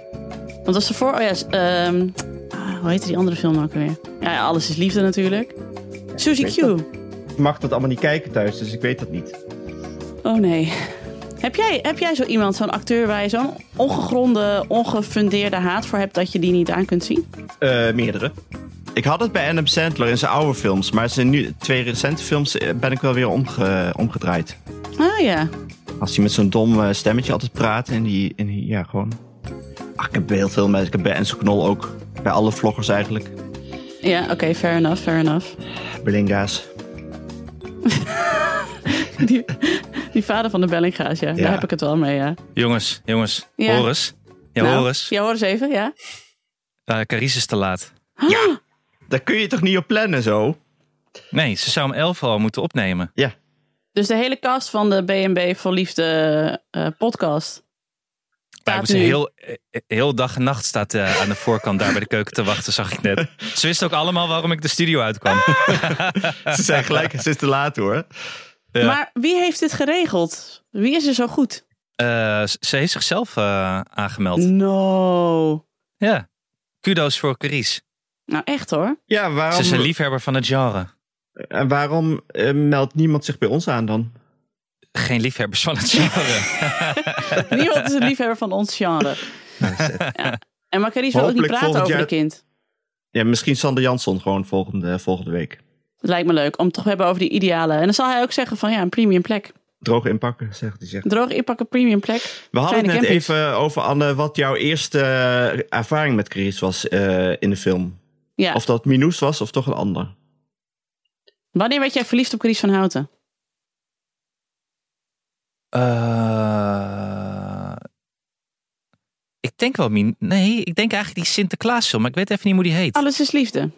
Want als ze voor... Oh ja, ehm, ah, hoe heette die andere film nou ook weer? Ja, Alles is Liefde natuurlijk. Suzy Q. Ik mag dat allemaal niet kijken thuis, dus ik weet dat niet. Oh nee. Heb jij, heb jij zo iemand, zo'n acteur waar je zo'n ongegronde, ongefundeerde haat voor hebt dat je die niet aan kunt zien? Eh, meerdere. Ik had het bij Adam Sandler in zijn oude films, maar zijn nu twee recente films eh, ben ik wel weer omge, omgedraaid. Ah ja. Als hij met zo'n dom eh, stemmetje altijd praat en die, en die ja, gewoon. Ach, ik heb heel veel mensen, ik heb bij Enzo Knol ook, bij alle vloggers eigenlijk, Ja, oké, fair enough, fair enough. Belinga's. [LAUGHS] [LAUGHS] Die, die vader van de Bellinga's, ja. Ja. Daar heb ik het wel mee, ja. Jongens, jongens, Ja. hoor eens. Ja, Nou, hoor eens. Ja, hoor eens even, ja. Uh, Carice is te laat. Ja, daar kun je toch niet op plannen zo? Nee, ze zou om elf al moeten opnemen. Ja, Dus de hele cast van de B&B voor Liefde eh, podcast. Staat ze nu. heel, eh, heel dag en nacht staat eh, aan de voorkant daar bij de keuken te wachten, zag ik net. Ze wisten ook allemaal waarom ik de studio uitkwam. [LAUGHS] ze zijn gelijk, het is te laat hoor. Ja. Maar wie heeft dit geregeld? Wie is er zo goed? Eh, ze heeft zichzelf eh, aangemeld. No. Ja. Kudos voor Carice. Nou, echt hoor. Ja, Ze waarom, is een liefhebber van het genre. en waarom eh, meldt niemand zich bij ons aan dan? Geen liefhebbers van het genre. [LAUGHS] Niemand is een liefhebber van ons genre. Ja. En Macarice wil ook niet praten over jaar- kind. Ja, misschien Sander Jansson gewoon volgende, volgende week. Het lijkt me leuk om het toch te hebben over die idealen. En dan zal hij ook zeggen van ja, een premium plek. Droog inpakken, zegt hij. Zegt. Droog inpakken, premium plek. We hadden het net campings. even over, Anne, wat jouw eerste eh, ervaring met Chris was eh, in de film. Ja. Of dat Minoes was of toch een ander. Wanneer werd jij verliefd op Carice van Houten? Eh, ik denk wel... Min nee, ik denk eigenlijk die Sinterklaasfilm. Maar ik weet even niet hoe die heet. Alles is liefde.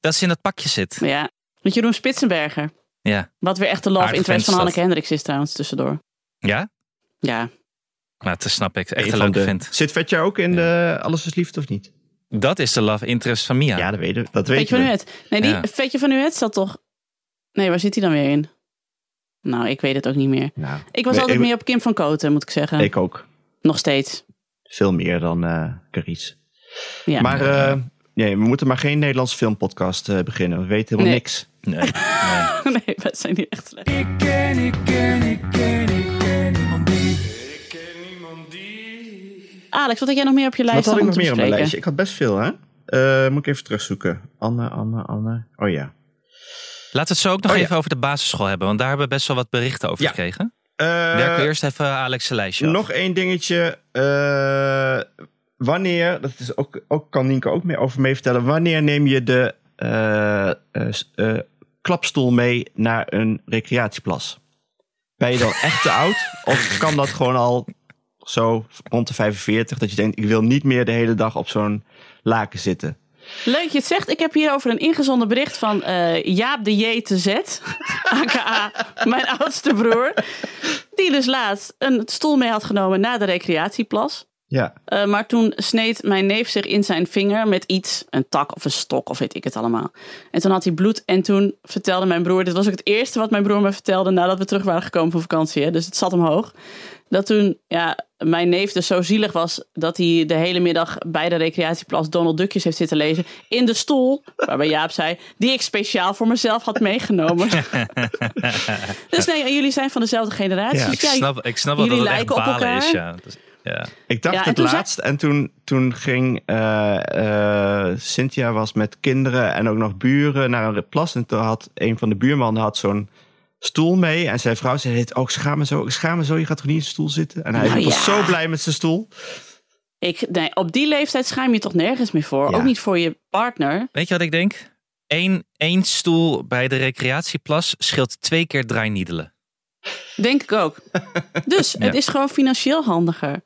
Dat ze in dat pakje zit. Ja. Met Jeroen Spitsenberger. Ja. Wat weer echt de love interest van Hanneke Hendricks is trouwens tussendoor. Ja? Ja. Nou, dat snap ik. Echt Een leuke vent. Zit Vetja ook in de Alles is Liefde of niet? Dat is de love interest van Mia. Ja, dat weten we. Dat weten Vetje van we. Nuet. Nee, die Ja. Vetje van Nuet zat toch... Nee, waar zit hij dan weer in? Nou, ik weet het ook niet meer. Nou, Ik was nee, altijd ik- meer op Kim van Koten, moet ik zeggen. Ik ook. Nog steeds. Veel meer dan eh Carice. Ja. Maar eh, nee, we moeten maar geen Nederlandse filmpodcast eh, beginnen. We weten helemaal Nee. niks. Nee, nee. [LAUGHS] nee, we zijn niet echt slecht. Ik ken, ik ken, ik ken, ik ken niemand die. Ik ken niemand die. Alex, wat had jij nog meer op je Wat lijst had ik nog meer op mijn lijstje? Ik had best veel, hè? Eh, moet ik even terugzoeken. Anne, Anne, Anne. Oh ja. Laten we het zo ook nog Oh, ja. even over de basisschool hebben. Want daar hebben we best wel wat berichten over Ja. gekregen. Eh, Werken we eerst even Alex' lijstje af. Nog één dingetje. Eh, wanneer, dat is ook, ook, kan Nienke ook mee over mee vertellen. Wanneer neem je de eh, eh, eh, klapstoel mee naar een recreatieplas? Ben je dan [LAUGHS] echt te oud? Of kan dat gewoon al zo rond de 45? Dat je denkt, ik wil niet meer de hele dag op zo'n laken zitten. Leuk je het zegt. Ik heb hierover een ingezonden bericht van eh, Jaap de J te Z. [LAUGHS] aka mijn oudste broer. Die dus laatst een stoel mee had genomen naar de recreatieplas. Ja, Eh, maar toen sneed mijn neef zich in zijn vinger met iets, een tak of een stok of weet ik het allemaal. En toen had hij bloed en toen vertelde mijn broer, dit was ook het eerste wat mijn broer me vertelde nadat we terug waren gekomen van vakantie, hè, dus het zat hem hoog. Dat toen ja, mijn neef dus zo zielig was dat hij de hele middag bij de recreatieplas Donald Duckjes heeft zitten lezen in de stoel, waarbij Jaap zei, die ik speciaal voor mezelf had meegenomen. [LAUGHS] dus nee, en jullie zijn van dezelfde generatie. Ja, ik, ja, snap, ik snap wel dat jullie echt lijken op elkaar. is. Ja. Ja. ik dacht Ja, het zei- laatst. En toen, toen ging eh, eh, Cynthia was met kinderen en ook nog buren naar een plas. En toen had een van de buurmannen had zo'n stoel mee. En zijn vrouw zei, oh, ik schaam me zo, ik schaam me zo. Je gaat toch niet in zijn stoel zitten? En hij Nou was ja. zo blij met zijn stoel. Ik, nee, op die leeftijd schaam je toch nergens meer voor. Ja. Ook niet voor je partner. Weet je wat ik denk? Eén, één stoel bij de recreatieplas scheelt twee keer draainiedelen. Denk ik ook. [LAUGHS] Dus Ja. het is gewoon financieel handiger.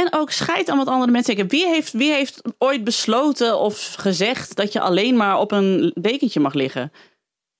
En ook scheid aan wat andere mensen denken. Wie heeft, wie heeft ooit besloten of gezegd dat je alleen maar op een dekentje mag liggen?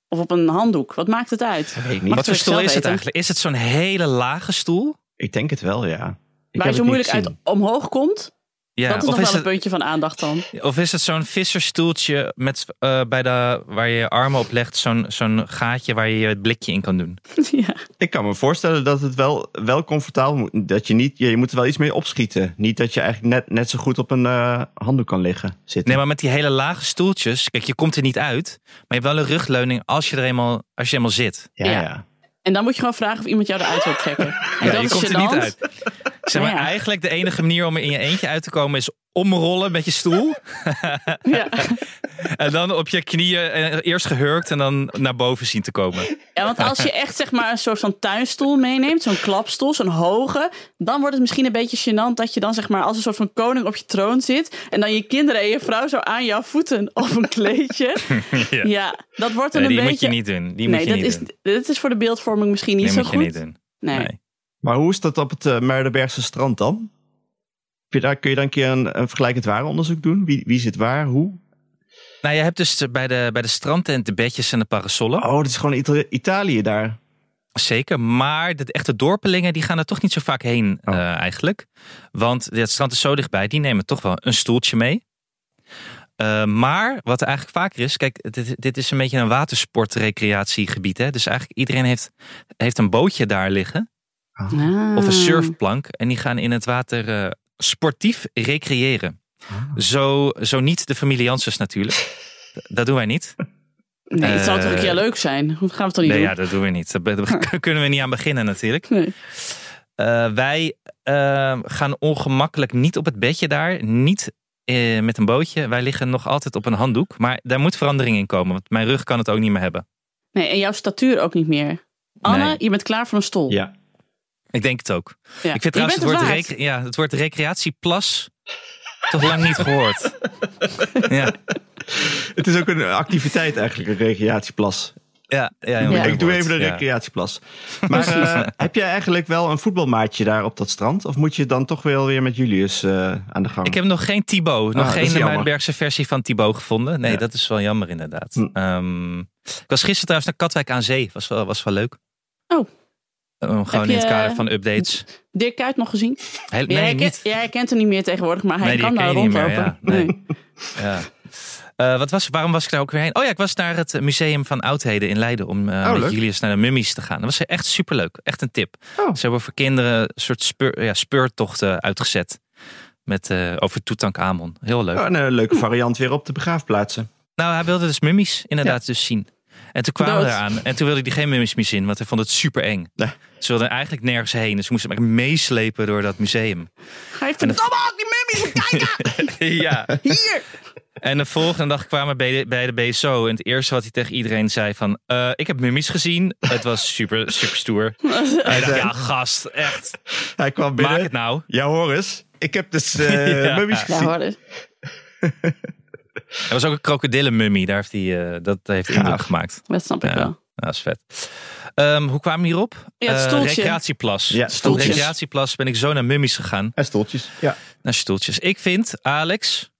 Of op een handdoek? Wat maakt het uit? Mag Wat voor stoel is het eigenlijk? Is het zo'n hele lage stoel? Ik denk het wel, ja. Ik Waar je zo moeilijk uit omhoog komt? Ja, dat is of, nog is wel een het, puntje van aandacht dan. of is het zo'n visserstoeltje met, eh, bij de, waar je je armen op legt, zo'n zo'n gaatje waar je je het blikje in kan doen? [LAUGHS] ja. Ik kan me voorstellen dat het wel, wel comfortabel moet. Dat je niet, je, je moet er wel iets mee opschieten. Niet dat je eigenlijk net, net zo goed op een eh, handdoek kan liggen zitten. Nee, maar met die hele lage stoeltjes, kijk, je komt er niet uit, maar je hebt wel een rugleuning als je er eenmaal, als je eenmaal zit. ja, Ja. ja. En dan moet je gewoon vragen of iemand jou eruit wil trekken. En Ja, dat je is komt er niet uit. Zeg maar, Nou ja. eigenlijk de enige manier om er in je eentje uit te komen is omrollen met je stoel. [LAUGHS] Ja. En dan op je knieën eerst gehurkt en dan naar boven zien te komen. Ja, want als je echt zeg maar een soort van tuinstoel meeneemt, zo'n klapstoel, zo'n hoge, dan wordt het misschien een beetje gênant dat je dan zeg maar als een soort van koning op je troon zit en dan je kinderen en je vrouw zo aan jouw voeten op een kleedje. [LAUGHS] Ja. Ja, dat wordt dan Nee, een die beetje. moet je niet doen. Die moet nee, je dat niet is, doen. dit is voor de beeldvorming misschien niet Die zo moet je goed. niet doen. Nee. Nee. Maar hoe is dat op het uh, strand dan? Je daar, kun je dan een keer een, een vergelijkend waaronderzoek doen? Wie, wie zit waar, hoe? Nou, je hebt dus bij de, bij de strandtent de bedjes en de parasollen. Oh, dat is gewoon Ita- Italië daar. Zeker, maar de echte dorpelingen die gaan er toch niet zo vaak heen Oh. eh, eigenlijk. Want het strand is zo dichtbij, die nemen toch wel een stoeltje mee. Eh, maar wat er eigenlijk vaker is, kijk, dit, dit is een beetje een watersportrecreatiegebied. Hè? Dus eigenlijk iedereen heeft, heeft een bootje daar liggen. Ah. Of een surfplank. En die gaan in het water eh, sportief recreëren. Zo, zo niet de familie Janssens natuurlijk. [LAUGHS] Dat doen wij niet. Nee, het zou toch een Eh, keer leuk zijn? Hoe gaan we het dan niet Nee, doen? ja, dat doen we niet. Daar [LAUGHS] kunnen we niet aan beginnen natuurlijk. Nee. Eh, wij eh, gaan ongemakkelijk niet op het bedje daar. Niet eh, met een bootje. Wij liggen nog altijd op een handdoek. Maar daar moet verandering in komen. Want mijn rug kan het ook niet meer hebben. nee, en jouw statuur ook niet meer. Anne, Nee. je bent klaar voor een stoel. Ja. Ik denk het ook. Ja. Ik vind Je trouwens het woord, rec- ja, het woord recreatieplas toch lang niet gehoord. [LAUGHS] ja, Het is ook een activiteit eigenlijk, een recreatieplas. ja, ja, Ik doe even de Ja. recreatieplas. Maar [LAUGHS] eh, heb jij eigenlijk wel een voetbalmaatje daar op dat strand? Of moet je dan toch wel weer met Julius eh, aan de gang? Ik heb nog geen Thibaut, nog Ah, geen. Muidenbergse versie van Thibaut gevonden. Nee, Ja. dat is wel jammer inderdaad. Hm. Ehm, Ik was gisteren trouwens naar Katwijk aan Zee. Was wel, was wel leuk. Oh. Eh, gewoon in het kader van updates. Dirk Kuyt nog gezien? Heel, jij, nee, herkent, niet. jij herkent hem niet meer tegenwoordig, maar hij Nee, kan daar meer, rondlopen. ja. Nee. Ja. Eh, wat was, waarom was ik daar ook weer heen? Oh ja, ik was naar het Museum van Oudheden in Leiden om eh, Oh, met. Julius naar de mummies te gaan. Dat was echt superleuk. Echt een tip. Oh. Ze hebben voor kinderen een soort speur, ja, speurtochten uitgezet. Met, eh, over Tutankhamon. Heel leuk. Oh, en een leuke variant weer op de begraafplaatsen. Nou, hij wilde dus mummies inderdaad dus zien. En toen kwamen we eraan. En toen wilde hij geen mummies meer zien, want hij vond het super eng. Nee. Ze wilden eigenlijk nergens heen. Dus we moesten hem meeslepen door dat museum. Ga je verdomme ook die mummies kijken! [LAUGHS] ja. Hier! En de volgende dag kwamen we bij de, bij de BSO. En het eerste wat hij tegen iedereen zei van... eh, ik heb mummies gezien. Het was super, super stoer. [LAUGHS] Hij dacht, ja gast, echt. Hij kwam binnen. Maak het nou. Ja, Horis. Ik heb dus eh [LAUGHS] Ja. mummies Ja, gezien. hoor. dus. Er was ook een krokodillenmummie. Daar heeft hij, eh, dat heeft Gaaf. indruk gemaakt. Dat snap ik Ja. wel. Dat is vet. Ehm, hoe kwamen we hierop? Ja, het Eh, stoeltje. recreatieplas. Ja, stoeltjes. recreatieplas ben ik zo naar mummies gegaan. En stoeltjes. Ja. Naar stoeltjes. Ik vind, Alex,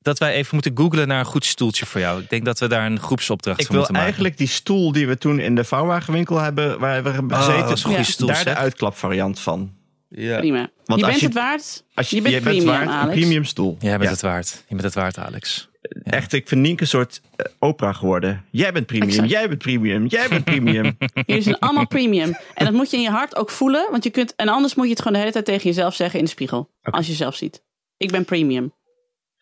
dat wij even moeten googlen naar een goed stoeltje voor jou. Ik denk dat we daar een groepsopdracht Ik voor wil moeten maken. eigenlijk die stoel die we toen in de vouwwagenwinkel hebben, waar we hebben Oh, gezeten, dat is een goede Ja. stoel. daar de uitklapvariant van. Ja. Prima. Want je bent je- het waard. Als Je bent premium, waard, Alex. een premium stoel. Jij bent Ja. het waard. Je bent het waard, Alex. Echt, ik vind Nienke een soort eh, opera geworden. Jij bent premium, Exact. jij bent premium, jij bent premium. [LAUGHS] Jullie zijn allemaal premium. En dat moet je in je hart ook voelen. Want je kunt, en anders moet je het gewoon de hele tijd tegen jezelf zeggen in de spiegel. Als je jezelf ziet. Ik ben premium.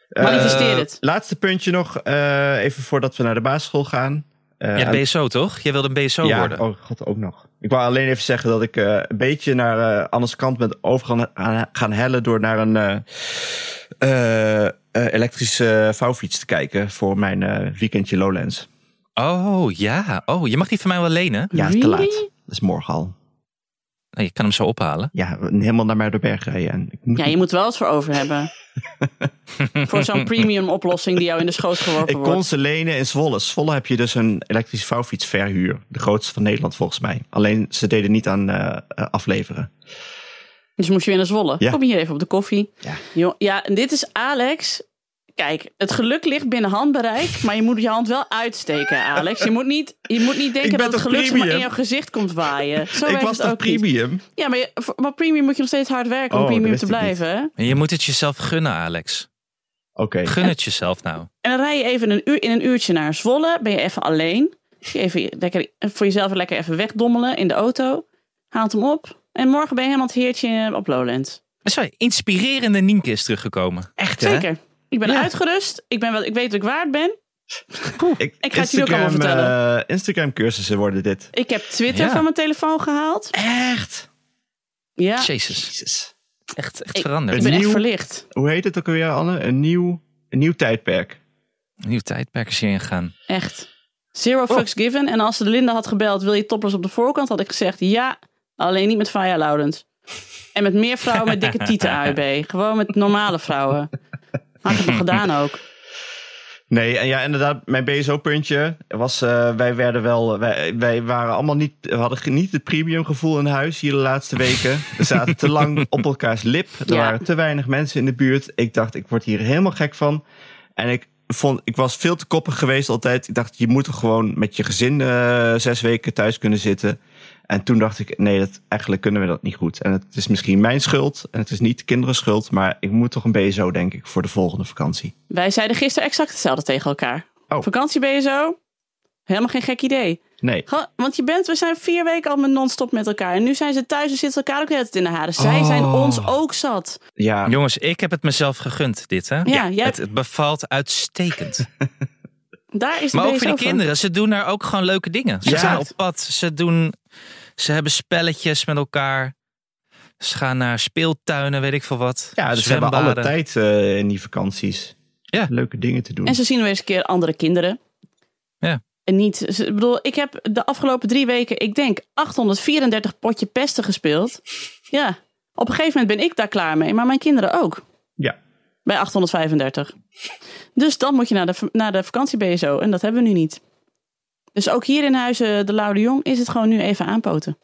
Manifesteer Eh, het. Laatste puntje nog, eh, even voordat we naar de basisschool gaan. Eh, Ja, BSO toch? Jij wilde een BSO ja, worden. oh god, ook nog. Ik wou alleen even zeggen dat ik eh, een beetje naar eh Anne's kant ben over gaan, aan- gaan hellen door naar een eh, eh, eh, elektrische vouwfiets te kijken voor mijn eh, weekendje Lowlands. Oh ja. Oh, je mag die van mij wel lenen. Ja, is te Really? laat. Dat is morgen al. Nou, je kan hem zo ophalen. Ja, helemaal naar Muiderberg rijden. En ik moet Ja, je moet wel eens voor over hebben. [LAUGHS] voor zo'n premium oplossing die jou in de schoot geworpen Ik wordt. kon ze lenen in Zwolle. Zwolle heb je dus een elektrische vouwfiets verhuur. De grootste van Nederland volgens mij. Alleen ze deden niet aan eh, eh, afleveren. Dus moest je weer naar Zwolle. Ja. Kom hier even op de koffie. Ja. Ja, en dit is Alex. Kijk, het geluk ligt binnen handbereik, maar je moet je hand wel uitsteken, Alex. Je moet niet, je moet niet denken dat het geluk maar in jouw gezicht komt waaien. Zo ik was toch niet. premium? Ja, maar, je- maar premium moet je nog steeds hard werken om Oh, premium te blijven. En je moet het jezelf gunnen, Alex. Oké. Gun het jezelf nou. En dan rij je even een uur, in een uurtje naar Zwolle. Ben je even alleen. Je Even lekker, voor jezelf lekker even wegdommelen in de auto. Haalt hem op. En morgen ben je helemaal het heertje op Lowlands. Sorry, inspirerende Nienke is teruggekomen. Echt hè? Ik ben Ja. uitgerust. Ik, ben wel, ik weet dat ik waard ben. Ik, Ik ga het jullie ook allemaal vertellen. eh, Instagram cursussen worden dit. Ik heb Twitter Ja. van mijn telefoon gehaald. Echt? Ja, Jezus, Jezus. echt, echt Ik- veranderd. ik ben echt Nieuw- verlicht. Hoe heet het ook alweer Anne? Een nieuw, een nieuw tijdperk. Een nieuw tijdperk is hierin gaan. Echt. Zero fucks given. En als de Linda had gebeld, wil je topless op de voorkant? Had ik gezegd ja, alleen niet met Faya Loudens. En met meer vrouwen met dikke [LAUGHS] tieten AUB. Gewoon met normale vrouwen. Had ik het nog [LAUGHS] gedaan ook. Nee, en ja, inderdaad, mijn BSO-puntje was, eh, wij werden wel, wij, wij waren allemaal niet, we hadden niet het premium gevoel in huis hier de laatste weken. We [LAUGHS] zaten te lang op elkaars lip. Er Ja. waren te weinig mensen in de buurt. Ik dacht, ik word hier helemaal gek van. En ik vond, ik was veel te koppig geweest altijd. Ik dacht, je moet er gewoon met je gezin eh, zes weken thuis kunnen zitten. En toen dacht ik, nee, dat, eigenlijk kunnen we dat niet goed. En het is misschien mijn schuld en het is niet de kinderen schuld. Maar ik moet toch een BSO, denk ik, voor de volgende vakantie. Wij zeiden gisteren exact hetzelfde tegen elkaar. Oh. Vakantie zo? Helemaal geen gek idee. Nee. Want je bent, we zijn vier weken al met non-stop met elkaar. En nu zijn ze thuis en zitten elkaar ook tijd in de haren. Zij Oh. zijn ons ook zat. Ja, Jongens, ik heb het mezelf gegund, dit hè? Ja, jij- het, het bevalt uitstekend. [LAUGHS] Daar is Maar over BSO die van. kinderen, ze doen daar ook gewoon leuke dingen. Ze Ja. gaan op pad, ze doen, ze hebben spelletjes met elkaar. Ze gaan naar speeltuinen, weet ik veel wat. Ja, dus ze hebben alle tijd eh, in die vakanties. Ja. Leuke dingen te doen. En ze zien weer eens een keer andere kinderen. Ja. En niet, ik bedoel, ik heb de afgelopen drie weken, ik denk, 834 potje pesten gespeeld. Ja, op een gegeven moment ben ik daar klaar mee, maar mijn kinderen ook. Ja. Bij 835. Dus dan moet je naar de, naar de vakantie BSO en dat hebben we nu niet. Dus ook hier in huizen de Laude Jong is het gewoon nu even aanpoten.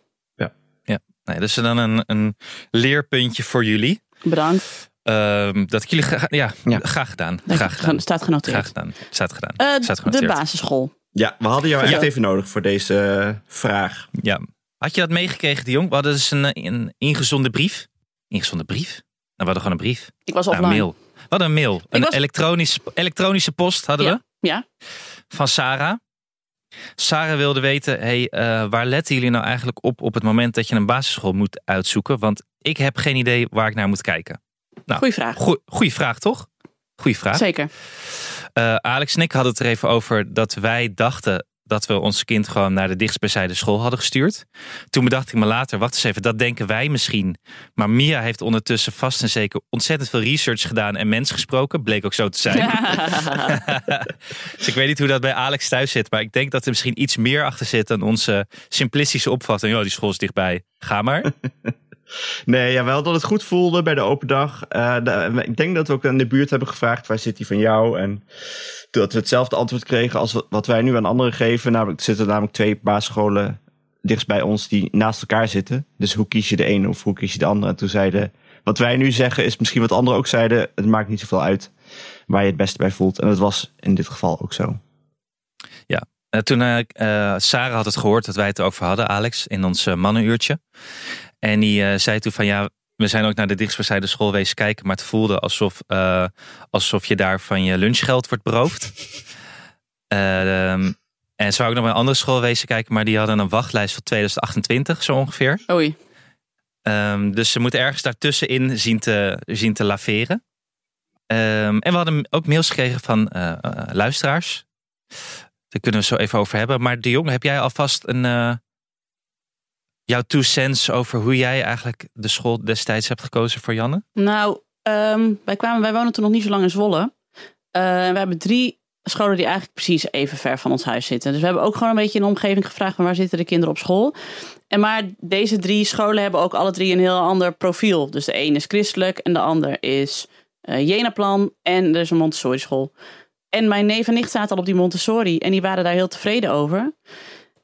Nee, dus dan een, een leerpuntje voor jullie. Bedankt. Ehm, dat ik jullie gra- ja, Ja. graag gedaan. Graag gedaan. staat genoteerd. Graag gedaan. Staat gedaan. Eh, Staat de basisschool. Ja, we hadden jou Ja. echt even nodig voor deze eh, vraag. Ja. Had je dat meegekregen, de jong? We hadden dus een, eh, een ingezonden brief. Ingezonden brief? Nou, we hadden gewoon een brief. Ik was Nou, offline. mail. Hadden een mail. Een was- elektronisch, elektronische post hadden Ja. we. Ja. Van Sarah. Sarah wilde weten, hey, eh, waar letten jullie nou eigenlijk op op het moment dat je een basisschool moet uitzoeken? Want ik heb geen idee waar ik naar moet kijken. Nou, Goeie vraag. Goe- Goeie vraag, toch? Goeie vraag. Zeker. Eh, Alex en ik hadden het er even over dat wij dachten dat we ons kind gewoon naar de dichtstbijzijde school hadden gestuurd. Toen bedacht ik me later, wacht eens even, dat denken wij misschien. Maar Mia heeft ondertussen vast en zeker ontzettend veel research gedaan en mensen gesproken. Bleek ook zo te zijn. [LAUGHS] [LAUGHS] dus ik weet niet hoe dat bij Alex thuis zit. Maar ik denk dat er misschien iets meer achter zit dan onze simplistische opvatting. Ja, die school is dichtbij. Ga maar. [LAUGHS] Nee, ja, wel dat het goed voelde bij de open dag. Eh, de- ik denk dat we ook aan de buurt hebben gevraagd, waar zit die van jou? En dat we hetzelfde antwoord kregen als wat wij nu aan anderen geven. Namelijk, er zitten namelijk twee basisscholen dichtst bij ons die naast elkaar zitten. Dus hoe kies je de ene of hoe kies je de andere? En toen zeiden, wat wij nu zeggen is misschien wat anderen ook zeiden. Het maakt niet zoveel uit waar je het beste bij voelt. En dat was in dit geval ook zo. Eh, toen eh, eh, Sarah had het gehoord dat wij het over hadden, Alex, in ons eh, mannenuurtje. En die eh, zei toen van ja, we zijn ook naar de dichtstbijzijde school wezen kijken, maar het voelde alsof, eh, alsof je daar van je lunchgeld wordt beroofd. [LAUGHS] Ehm, en zou ook nog bij een andere school wezen kijken, maar die hadden een wachtlijst van 2028 zo ongeveer. Oei. Ehm, dus ze moeten ergens daartussenin zien te, zien te laveren. Ehm, en we hadden ook mails gekregen van eh, luisteraars. Daar kunnen we zo even over hebben. Maar de jongen, heb jij alvast een. Jouw two cents over hoe jij eigenlijk de school destijds hebt gekozen voor Janne? Nou, ehm, wij, kwamen, wij wonen toen nog niet zo lang in Zwolle. Eh, we hebben drie scholen die eigenlijk precies even ver van ons huis zitten. Dus we hebben ook gewoon een beetje in de omgeving gevraagd van waar zitten de kinderen op school. En maar deze drie scholen hebben ook alle drie een heel ander profiel. Dus de een is christelijk en de ander is eh Jenaplan en er is een Montessori school. En mijn neef en nicht zaten al op die Montessori en die waren daar heel tevreden over.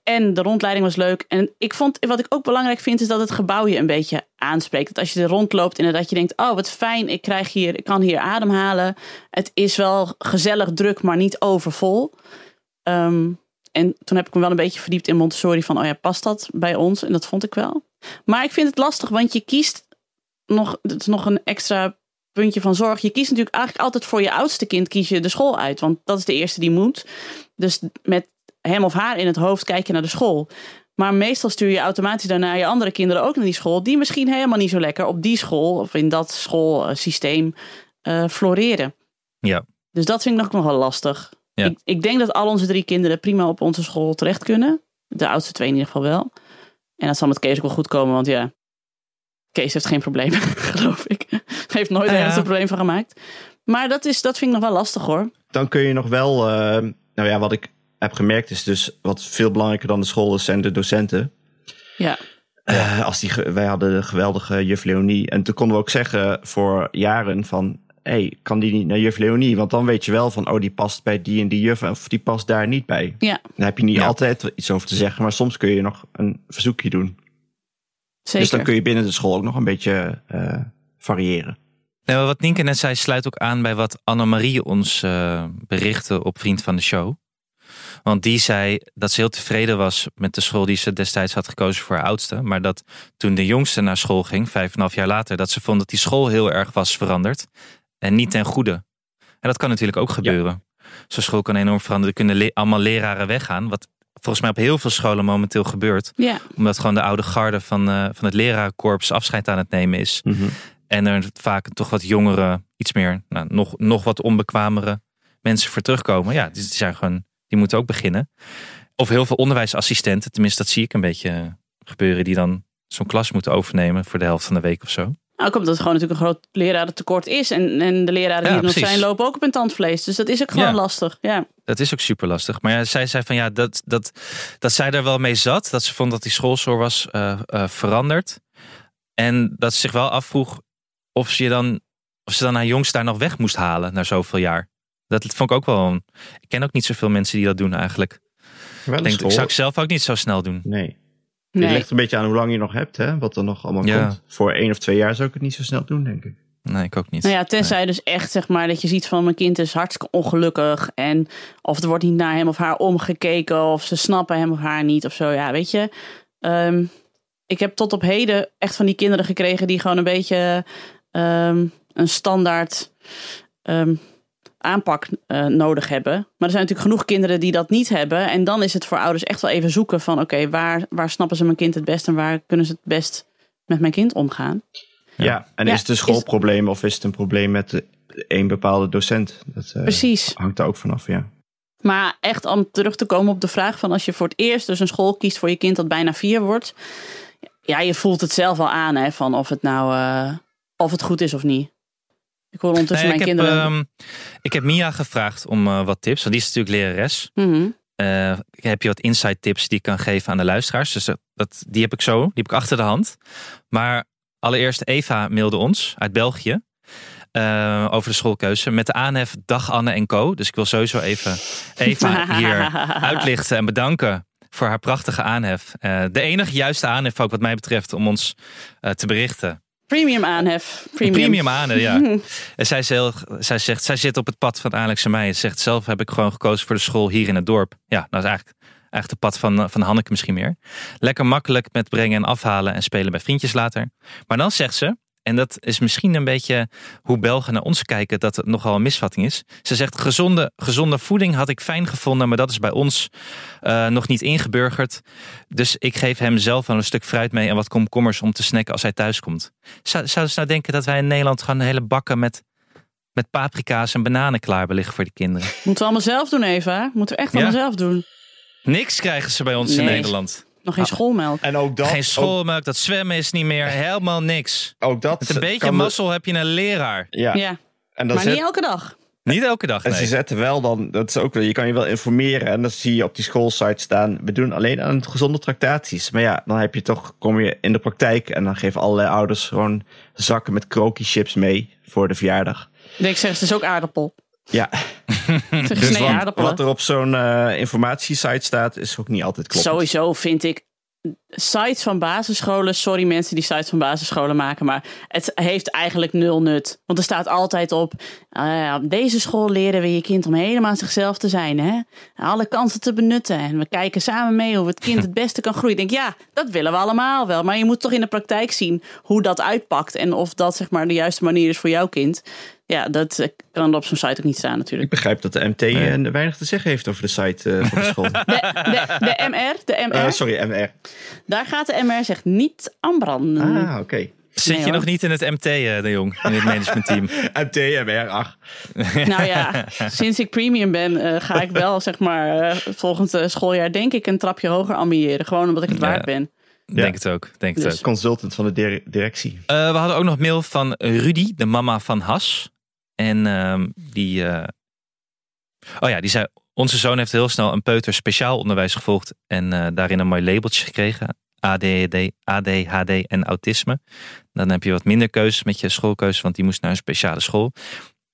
En de rondleiding was leuk. En ik vond, wat ik ook belangrijk vind, is dat het gebouw je een beetje aanspreekt. Dat als je er rondloopt, inderdaad, je denkt: Oh, wat fijn, ik, krijg hier, ik kan hier ademhalen. Het is wel gezellig druk, maar niet overvol. Ehm, en toen heb ik me wel een beetje verdiept in Montessori. Van, oh ja, past dat bij ons? En dat vond ik wel. Maar ik vind het lastig, want je kiest nog, het is nog een extra puntje van zorg. Je kiest natuurlijk eigenlijk altijd voor je oudste kind kies je de school uit. Want dat is de eerste die moet. Dus met hem of haar in het hoofd kijk je naar de school. Maar meestal stuur je automatisch daarna je andere kinderen ook naar die school. Die misschien helemaal niet zo lekker op die school of in dat schoolsysteem eh floreren. Ja. Dus dat vind ik nog wel lastig. Ja. Ik, ik denk dat al onze drie kinderen prima op onze school terecht kunnen. De oudste twee in ieder geval wel. En dat zal met Kees ook wel goed komen, want ja, Kees heeft geen probleem, [LAUGHS] geloof ik. heeft nooit Ah, ja. ergens een probleem van gemaakt. Maar dat, is, dat vind ik nog wel lastig hoor. Dan kun je nog wel, eh, nou ja, wat ik heb gemerkt is dus wat veel belangrijker dan de school is, zijn de docenten. Ja, Eh, als die, wij hadden de geweldige juf Leonie. En toen konden we ook zeggen voor jaren van... hey, kan die niet naar juf Leonie? Want dan weet je wel van... oh, die past bij die en die juf... of die past daar niet bij. ja Dan heb je niet Ja. altijd iets over te zeggen... maar soms kun je nog een verzoekje doen. zeker. Dus dan kun je binnen de school ook nog een beetje eh, variëren. Nee, maar wat Nienke net zei, sluit ook aan bij wat Annemarie ons eh, berichtte op Vriend van de Show. Want die zei dat ze heel tevreden was met de school die ze destijds had gekozen voor haar oudste. Maar dat toen de jongste naar school ging, vijf en een half jaar later, dat ze vond dat die school heel erg was veranderd. En niet ten goede. En dat kan natuurlijk ook gebeuren. Zo'n school kan enorm veranderen. Er kunnen le- allemaal leraren weggaan. Wat volgens mij op heel veel scholen momenteel gebeurt. Ja, Omdat gewoon de oude garde van, eh, van het lerarenkorps afscheid aan het nemen is. En er vaak toch wat jongere, iets meer, nou, nog, nog wat onbekwamere mensen voor terugkomen. Ja, die zijn gewoon, die moeten ook beginnen. Of heel veel onderwijsassistenten, tenminste dat zie ik een beetje eh, gebeuren, die dan zo'n klas moeten overnemen voor de helft van de week of zo. nou komt dat het gewoon natuurlijk een groot lerarentekort is. En, en de leraren die Ja, er nog zijn lopen ook op hun tandvlees. Dus dat is ook gewoon Ja. lastig. Ja, Dat is ook super lastig. Maar ja, zij zei van ja, dat, dat, dat zij daar wel mee zat. Dat ze vond dat die schoolzorg was eh, eh, veranderd. En dat ze zich wel afvroeg of ze, je dan, of ze dan haar jongst daar nog weg moest halen na zoveel jaar. Dat vond ik ook wel. Een, ik ken ook niet zoveel mensen die dat doen eigenlijk. Wel Ik denk, zou ik zelf ook niet zo snel doen. Nee. nee. Het ligt een beetje aan hoe lang je nog hebt, hè? Wat er nog allemaal Ja. komt. Voor één of twee jaar zou ik het niet zo snel doen, denk ik. Nee, ik ook niet. Nou ja, tenzij dus echt zeg maar dat je ziet van mijn kind is hartstikke ongelukkig. En of er wordt niet naar hem of haar omgekeken. Of ze snappen hem of haar niet of zo. Ja, weet je. Ehm, ik heb tot op heden echt van die kinderen gekregen die gewoon een beetje ehm, een standaard ehm, aanpak eh, nodig hebben. Maar er zijn natuurlijk genoeg kinderen die dat niet hebben. En dan is het voor ouders echt wel even zoeken van oké, waar, waar snappen ze mijn kind het best en waar kunnen ze het best met mijn kind omgaan. Ja, en Ja, is het een schoolprobleem of is het een probleem met een bepaalde docent? Dat eh, Precies. hangt daar ook vanaf, ja. Maar echt om terug te komen op de vraag van als je voor het eerst dus een school kiest voor je kind dat bijna vier wordt. Ja, je voelt het zelf al aan hè, van of het nou eh, of het goed is of niet. Ik hoor ondertussen Nee, mijn ik, heb, ehm, ik heb Mia gevraagd om eh, wat tips. Want die is natuurlijk lerares. Mhm. Eh, heb je wat insight tips die ik kan geven aan de luisteraars? Dus dat- dat, die heb ik zo, die heb ik achter de hand. Maar allereerst Eva mailde ons uit België. eh, over de schoolkeuze met de aanhef Dag Anne en Co. Dus ik wil sowieso even Eva [LAUGHS] hier uitlichten en bedanken voor haar prachtige aanhef. Eh, de enige juiste aanhef ook wat mij betreft om ons eh, te berichten. Premium aanhef. Premium. Premium aanhef, ja. [LAUGHS] En zij, is heel- zij zegt, zij zit op het pad van Alex en mij. Ze zegt zelf heb ik gewoon gekozen voor de school hier in het dorp. Ja, dat is eigenlijk, eigenlijk het pad van, van Hanneke misschien meer. Lekker makkelijk met brengen en afhalen en spelen bij vriendjes later. Maar dan zegt ze, en dat is misschien een beetje hoe Belgen naar ons kijken, dat het nogal een misvatting is. Ze zegt, gezonde, gezonde voeding had ik fijn gevonden, maar dat is bij ons eh, nog niet ingeburgerd. Dus ik geef hem zelf wel een stuk fruit mee en wat komkommers om te snacken als hij thuis komt. Zou, zouden ze nou denken dat wij in Nederland gewoon hele bakken met, met paprika's en bananen klaar liggen voor die kinderen? Moeten we allemaal zelf doen, Eva? Moeten we echt Ja. allemaal zelf doen? Niks krijgen ze bij ons in. Nederland. Nog geen Ah. schoolmelk. En ook dat, Geen schoolmelk, dat zwemmen is niet meer, [LAUGHS] helemaal niks. Ook, dat Met een beetje mazzel heb je een leraar. Ja, Ja, en dan maar zet- niet elke dag. Niet elke dag, En ze nee. zetten wel dan, dat is ook wel, je kan je wel informeren en dan zie je op die schoolsite staan, we doen alleen aan gezonde tractaties. Maar ja, dan heb je toch, kom je in de praktijk en dan geven allerlei ouders gewoon zakken met krokie chips mee voor de verjaardag. Ik zeg, het is ook aardappel. Ja, [LAUGHS] dus wat, wat er op zo'n eh, informatiesite staat, is ook niet altijd kloppend. Sowieso vind ik sites van basisscholen, sorry mensen die sites van basisscholen maken, maar het heeft eigenlijk nul nut. Want er staat altijd op, eh, op deze school leren we je kind om helemaal zichzelf te zijn. Hè? Alle kansen te benutten en we kijken samen mee hoe het kind het [LAUGHS] beste kan groeien. Ik denk, ja, dat willen we allemaal wel. Maar je moet toch in de praktijk zien hoe dat uitpakt en of dat zeg maar de juiste manier is voor jouw kind. Ja, dat eh, kan er op zo'n site ook niet staan Ik natuurlijk. begrijp dat de MT eh, weinig te zeggen heeft over de site eh, van de [LAUGHS] school. De, de, de MR, de MR sorry, MR. daar gaat de MR zich niet aan branden. Ah, oké. Zit Nee, je hoor. nog niet in het MT, eh, de jong, in het managementteam? [LAUGHS] MT, MR, ach. [LAUGHS] Nou ja, sinds ik premium ben, eh, ga ik wel zeg maar eh, volgend schooljaar denk ik een trapje hoger ambiëren. Gewoon omdat ik het Ja. waard ben. Denk het ook, denk het Dus. ook. Consultant van de dir- directie. Eh, we hadden ook nog mail van Rudy, de mama van Has. En ehm, die. eh, Oh ja, die zei. Onze zoon heeft heel snel een peuter speciaal onderwijs gevolgd. En eh, daarin een mooi labeltje gekregen. ADHD, ADHD en autisme. Dan heb je wat minder keuzes met je schoolkeuze, want die moest naar een speciale school.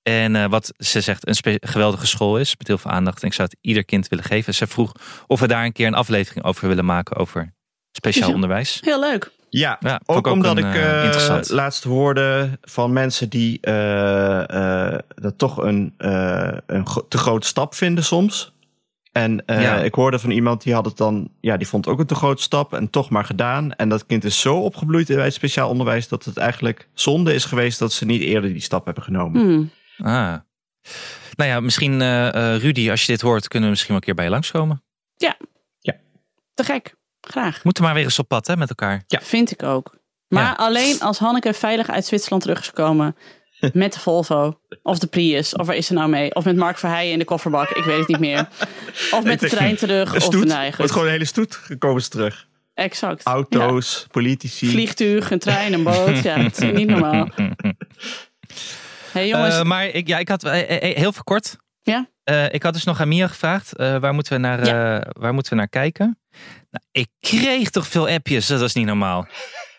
En eh, wat ze zegt, een geweldige school is, met heel veel aandacht. En ik zou het ieder kind willen geven. Ze vroeg of we daar een keer een aflevering over willen maken over speciaal onderwijs. Heel leuk. Ja, Ja, ook, omdat een, ik interessant. laatst hoorde van mensen die eh, eh, dat toch een, eh, een te grote stap vinden soms. En eh, Ja. ik hoorde van iemand die had het dan, ja, die vond ook een te grote stap en toch maar gedaan. En dat kind is zo opgebloeid bij het speciaal onderwijs dat het eigenlijk zonde is geweest dat ze niet eerder die stap hebben genomen. Hmm. Ah. Nou ja, misschien eh, eh, Rudy, als je dit hoort, kunnen we misschien wel een keer bij je langskomen. Te gek. Graag. Moeten maar weer eens op pad hè, met elkaar. Vind ik ook. Maar Ja. alleen als Hanneke veilig uit Zwitserland terug is gekomen. [LAUGHS] Met de Volvo. Of de Prius. Of waar is ze nou mee? Of met Mark Verheijen in de kofferbak. Ik weet het niet meer. [LAUGHS] Of met de trein terug. Een Of stoet, nee, goed. wordt gewoon een hele stoet gekomen ze terug. Exact. Ja. Auto's, politici. Vliegtuig, een trein, een boot. Ja, het is [LAUGHS] niet normaal. hey, jongens. Eh, maar ik, ja, ik had eh, eh, heel veel kort. Ja? Eh, ik had dus nog aan Mia gevraagd, eh, waar, moeten we naar, eh, waar moeten we naar kijken? Nou, ik kreeg toch veel appjes, dat was niet normaal.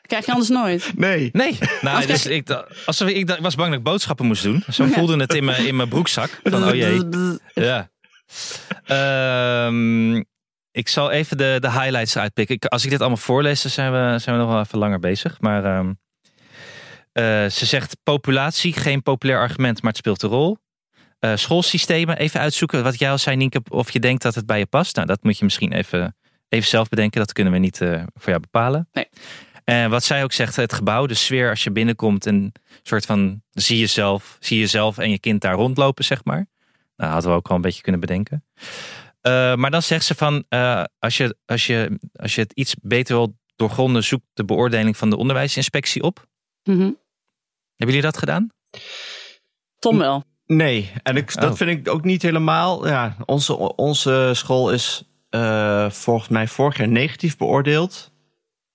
Krijg je anders nooit. Nee. Nee, nou, dus ik, als, we- ik, was bang dat ik boodschappen moest doen. Zo voelde het in mijn, in mijn broekzak. Van, oh jee. [LAUGHS] Ja. Ehm, ik zal even de, de highlights uitpikken. Ik, als ik dit allemaal voorlees, dan zijn we, zijn we nog wel even langer bezig. Maar ehm, Eh, ze zegt populatie, geen populair argument, maar het speelt een rol. Eh, schoolsystemen, even uitzoeken wat jij al zei, Nienke, of je denkt dat het bij je past. Nou, dat moet je misschien even, even zelf bedenken. Dat kunnen we niet eh, voor jou bepalen. Nee. En wat zij ook zegt, het gebouw, de sfeer als je binnenkomt en soort van zie jezelf, zie jezelf en je kind daar rondlopen, zeg maar. Nou, hadden we ook al een beetje kunnen bedenken. Eh, maar dan zegt ze van, eh, als, je, als, je, als je het iets beter wil doorgronden, zoek de beoordeling van de onderwijsinspectie op. Mhm. Hebben jullie dat gedaan? Tom wel. Nee, en ik, dat Oh. vind ik ook niet helemaal. Ja, onze, onze school is eh, volgens mij vorig jaar negatief beoordeeld.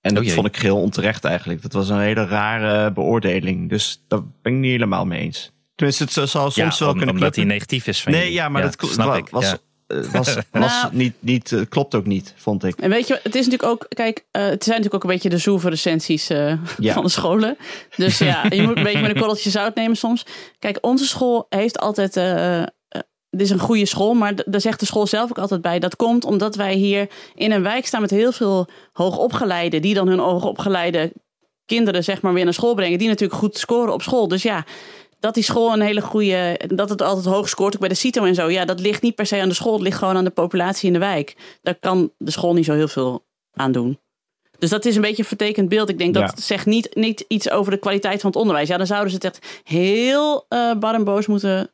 En dat Oh vond ik heel onterecht eigenlijk. Dat was een hele rare beoordeling. Dus daar ben ik niet helemaal mee eens. Tenminste, het zal soms Ja, wel om- kunnen omdat hij negatief is van Nee, ja, maar dat snap ik. was, ja. was, [LAUGHS] was Nou. niet, niet, eh, klopt ook niet, vond ik. En weet je, het is natuurlijk ook, kijk, eh, het zijn natuurlijk ook een beetje de zoeve recensies eh, [LAUGHS] Ja. van de scholen. Dus ja, je moet een beetje met een korreltje zout nemen soms. Kijk, onze school heeft altijd, eh, eh, het is een goede school, maar daar zegt de school zelf ook altijd bij. Dat komt omdat wij hier in een wijk staan met heel veel hoogopgeleiden, die dan hun hoogopgeleide kinderen zeg maar weer naar school brengen, die natuurlijk goed scoren op school. Dus ja, dat die school een hele goede, dat het altijd hoog scoort, ook bij de CITO en zo. Ja, dat ligt niet per se aan de school, het ligt gewoon aan de populatie in de wijk. Daar kan de school niet zo heel veel aan doen. Dus dat is een beetje een vertekend beeld. Ik denk dat Ja. zegt niet, niet iets over de kwaliteit van het onderwijs. Ja, dan zouden ze het echt heel eh bar en boos moeten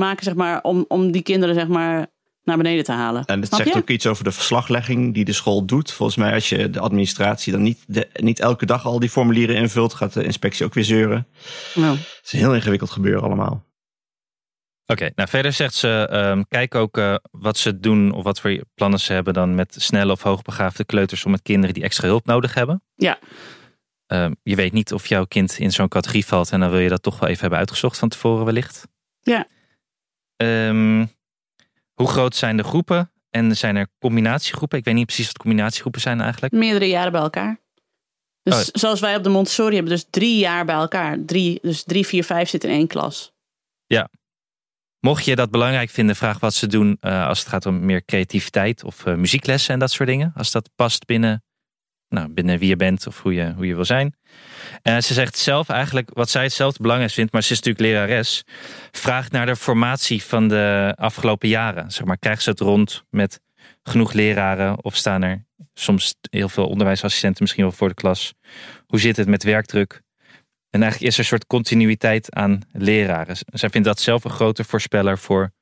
maken, zeg maar, om, om die kinderen, zeg maar, naar beneden te halen. En het Snap zegt je? ook iets over de verslaglegging die de school doet. Volgens mij, als je de administratie dan niet, de, niet elke dag al die formulieren invult, gaat de inspectie ook weer zeuren. Nou, Het is een heel ingewikkeld gebeuren allemaal. Oké, nou verder zegt ze, ehm, kijk ook eh, wat ze doen of wat voor plannen ze hebben dan met snelle of hoogbegaafde kleuters om met kinderen die extra hulp nodig hebben. Ja. Ehm, je weet niet of jouw kind in zo'n categorie valt en dan wil je dat toch wel even hebben uitgezocht van tevoren wellicht. Ja. Ehm, hoe groot zijn de groepen en zijn er combinatiegroepen? Ik weet niet precies wat combinatiegroepen zijn eigenlijk. meerdere jaren bij elkaar. Dus Oh. zoals wij op de Montessori hebben, dus drie jaar bij elkaar. Drie, dus drie, vier, vijf zitten in één klas. Mocht je dat belangrijk vinden, vraag wat ze doen eh, als het gaat om meer creativiteit of eh, muzieklessen en dat soort dingen. Als dat past binnen, nou, binnen wie je bent of hoe je, hoe je wil zijn. En ze zegt zelf eigenlijk wat zij hetzelfde belangrijk vindt, maar ze is natuurlijk lerares. Vraag naar de formatie van de afgelopen jaren. Zeg maar, krijgen ze het rond met genoeg leraren of staan er soms heel veel onderwijsassistenten misschien wel voor de klas? Hoe zit het met werkdruk? En eigenlijk is er een soort continuïteit aan leraren. Zij vindt dat zelf een grote voorspeller voor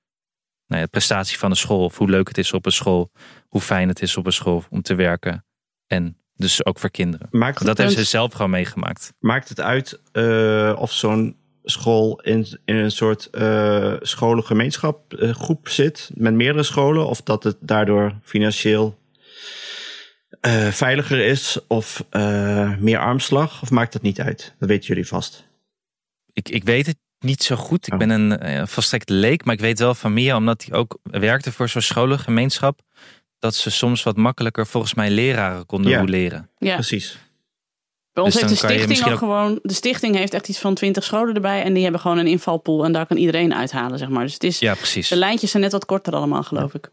nou ja, de prestatie van de school. Of hoe leuk het is op een school. Hoe fijn het is op een school om te werken. En dus ook voor kinderen. Maakt, Dat heeft ze zelf gewoon meegemaakt. maakt het uit eh, of zo'n school in, in een soort eh scholengemeenschap eh, groep zit met meerdere scholen? Of dat het daardoor financieel veiliger is of meer armslag? Of maakt dat niet uit? Dat weten jullie vast. Ik, ik weet het niet zo goed. Ik Oh. ben een volstrekt leek. Maar ik weet wel van Mia, omdat hij ook werkte voor zo'n scholengemeenschap. Dat ze soms wat makkelijker volgens mij leraren konden Ja. leren. Ja. Precies. Bij ons Dus heeft de dan kan je stichting misschien ook gewoon. De stichting heeft echt iets van twintig scholen erbij. En die hebben gewoon een invalpool. En daar kan iedereen uithalen, zeg maar. Dus het is, Ja, precies. de lijntjes zijn net wat korter allemaal, geloof ik.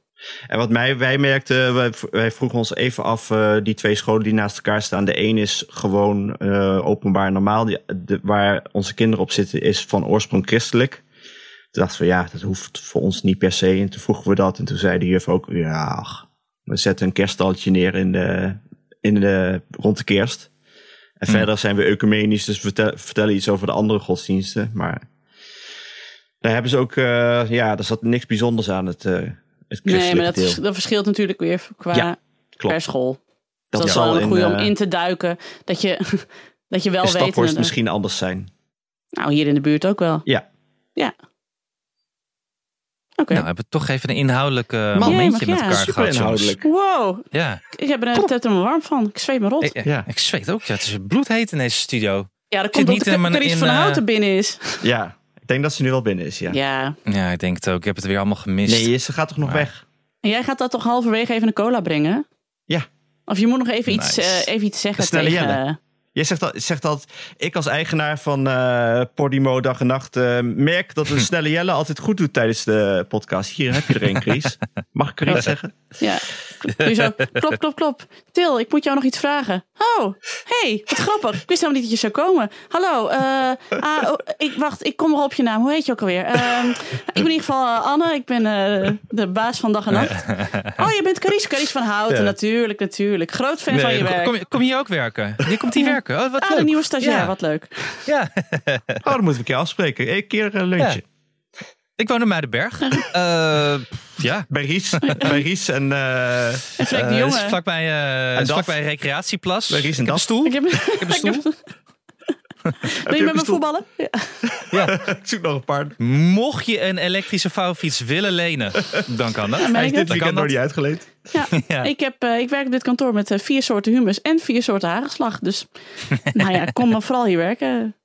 En wat mij, wij merkten, wij, wij vroegen ons even af, eh, die twee scholen die naast elkaar staan. De een is gewoon eh, openbaar normaal. Die, de, waar onze kinderen op zitten is van oorsprong christelijk. Toen dachten we, ja, dat hoeft voor ons niet per se. En toen vroegen we dat. En toen zei de juf ook, ja, ach, we zetten een kerststalletje neer in de, in de, rond de kerst. En Hmm. verder zijn we ecumenisch, dus we vertel- vertellen iets over de andere godsdiensten. Maar daar hebben ze ook, eh, ja, er zat niks bijzonders aan het, eh het christelijke Nee, maar dat, deel. dat verschilt natuurlijk weer qua Ja, per school. Dat Dat is wel een goede om eh, in te duiken. Dat je, [LAUGHS] dat je wel weet. Staphorst misschien anders zijn. Nou, hier in de buurt ook wel. Ja. Ja. Nou, we hebben toch even een inhoudelijk eh, Man, momentje ja, met elkaar Super gehad. inhoudelijk. Wow. Ja, Ik heb er het er me warm van. Ik zweet me rot. ik, ik- Ja. ik zweet ook. Ja, het is bloedheet in deze studio. ja, dat komt niet omdat in, van eh, Houten binnen is. Ja, ik denk dat ze nu wel binnen is, ja. Ja. Ja, ik denk het ook. Ik heb het weer allemaal gemist. Nee, ze gaat toch nog Maar- weg? En jij gaat dat toch halverwege even een cola brengen? Ja. Of je moet nog even, iets, eh, even iets zeggen tegen... Jelle. Jij zegt, al, zegt altijd, ik als eigenaar van eh Podimo Dag en Nacht eh, merk dat een [LAUGHS] snelle Jelle altijd goed doet tijdens de podcast. Hier heb je er een, Chris. Mag ik er iets zeggen? Ja. Doe je zo, klop, klop, klop. Til, ik moet jou nog iets vragen. Oh, hey, wat grappig. Ik wist helemaal niet dat je zou komen. Hallo, eh, ah, oh, ik, wacht, ik kom nog op je naam. Hoe heet je ook alweer? Ehm, ik ben in ieder geval eh, Anne. Ik ben eh, de baas van Dag en Nacht. Oh, je bent Carice, Carice van Houten. Ja. Natuurlijk, natuurlijk. Groot fan van je kom, werk. kom, je- kom je hier ook werken? Hier komt hier werken. Oh, wat ah, de leuk. nieuwe stagiair, Ja. wat leuk. Ja, Oh, dan moeten we een keer afspreken. Een keer een lunchje. Ik woon in Muidenberg. Eh ja. Bij Ries, [LAUGHS] bij Ries en... eh, En Freek de Eh, Jonge. vlakbij, eh is vlakbij Recreatieplas. Bij Ries en ik heb een stoel. Ik heb, Ik heb een [LAUGHS] stoel. Wil je met me stoel? voetballen? Ja. [LAUGHS] ik zoek nog een paar. Mocht je een elektrische vouwfiets willen lenen, dan kan dat. Ja, Hij is ik dit weekend nog niet uitgeleend. Ja. Ja. Ik, heb, eh, ik werk op dit kantoor met vier soorten humus en vier soorten hagelslag. Dus nou ja, kom maar vooral hier werken.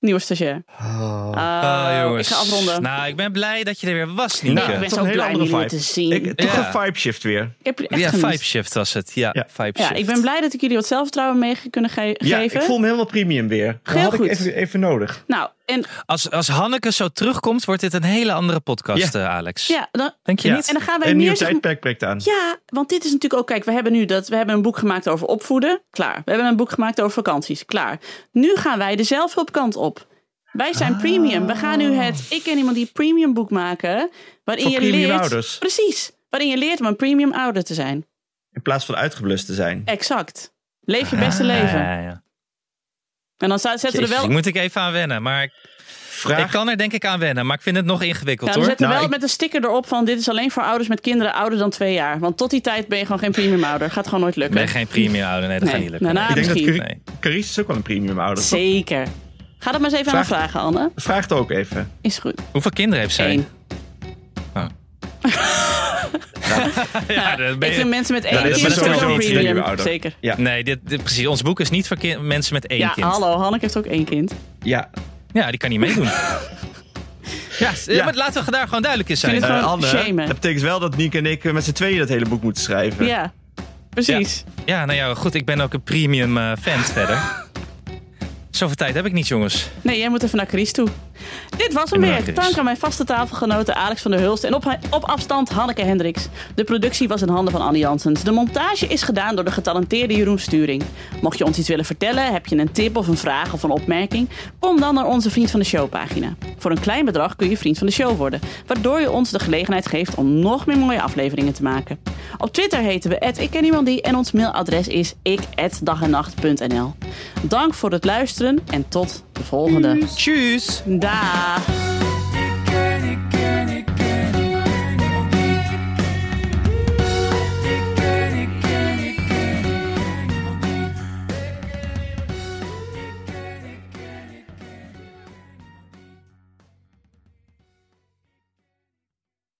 Nieuwe stagiair. Oh. Jongens. Ik ga afronden. Nou, ik ben blij dat je er weer was, Ja, Nienke. ik ben toch zo een hele blij om andere jullie vibe. te zien. Ik, toch Ja. een vibe shift weer. Ik heb echt Ja. Vibe Shift was het. Ja, Ja. Vibe Ja, Shift. ik ben blij dat ik jullie wat zelfvertrouwen mee kunnen ge- Ja, geven. ik voel me helemaal premium weer. Dat Heel had goed. ik even, even nodig. Nou, en, Als, als Hanneke zo terugkomt, wordt dit een hele andere podcast, Ja. eh, Alex. ja, dan, Denk je Ja. niet? en dan gaan wij Een nieuw meer... zeg- tijdperk breekt aan. Ja, want dit is natuurlijk ook... Kijk, we hebben nu dat, we hebben een boek gemaakt over opvoeden. Klaar. We hebben een boek gemaakt over vakanties. Klaar. Nu gaan wij de zelfhulpkant op. Wij zijn premium. We gaan nu het Ik ken iemand die premium boek maken. Waarin Voor je premium leert... ouders. Precies. Waarin je leert om een premium ouder te zijn. In plaats van uitgeblust te zijn. Exact. Leef je beste leven. Ja, ja, ja. En dan zetten we er wel... ik moet ik even aan wennen. Maar ik, Vraag, ik kan er denk ik aan wennen. Maar ik vind het nog ingewikkeld Ja, we hoor. zetten Nou, wel ik- met een sticker erop van dit is alleen voor ouders met kinderen ouder dan twee jaar. Want tot die tijd ben je gewoon geen premium ouder. Gaat gewoon nooit Ik lukken. ben geen premium ouder. Nee, dat Nee, gaat niet lukken. daarna ik denk dat. Cari-. Carice is ook wel een premium ouder. toch? Zeker. Ga dat maar eens even aan me Vraag- vragen, Anne. Vraag het ook even. Is goed. Hoeveel kinderen heeft zij? Eén. Ja, ben Ik je- vind mensen met één kind is sowieso premium. Zeker. Ja, Nee, dit, dit- precies. Ons boek is niet voor kin- mensen met één Ja, kind. hallo. Hanneke heeft ook één kind. ja. Ja, die kan niet meedoen. [LAUGHS] ja, Ja. maar laten we daar gewoon duidelijk in zijn. vind het gewoon Anne, shamen. dat betekent wel dat Niek en ik met z'n tweeën dat hele boek moeten schrijven. Ja, precies. Ja, nou ja, goed. Ik ben ook een premium eh, fan verder. Zoveel tijd heb ik niet, jongens. Nee, jij moet even naar Chris toe. Dit was hem weer. Dank aan mijn vaste tafelgenoten Alex van der Hulst en op, op afstand Hanneke Hendricks. De productie was in handen van Annie Janssens. De montage is gedaan door de getalenteerde Jeroen Sturing. Mocht je ons iets willen vertellen, heb je een tip of een vraag of een opmerking, kom dan naar onze Vriend van de Show pagina. Voor een klein bedrag kun je Vriend van de Show worden, waardoor je ons de gelegenheid geeft om nog meer mooie afleveringen te maken. Op Twitter heten we die en ons mailadres is ik@dagennacht.nl. Dank voor het luisteren en tot de volgende. Tjus! Daag.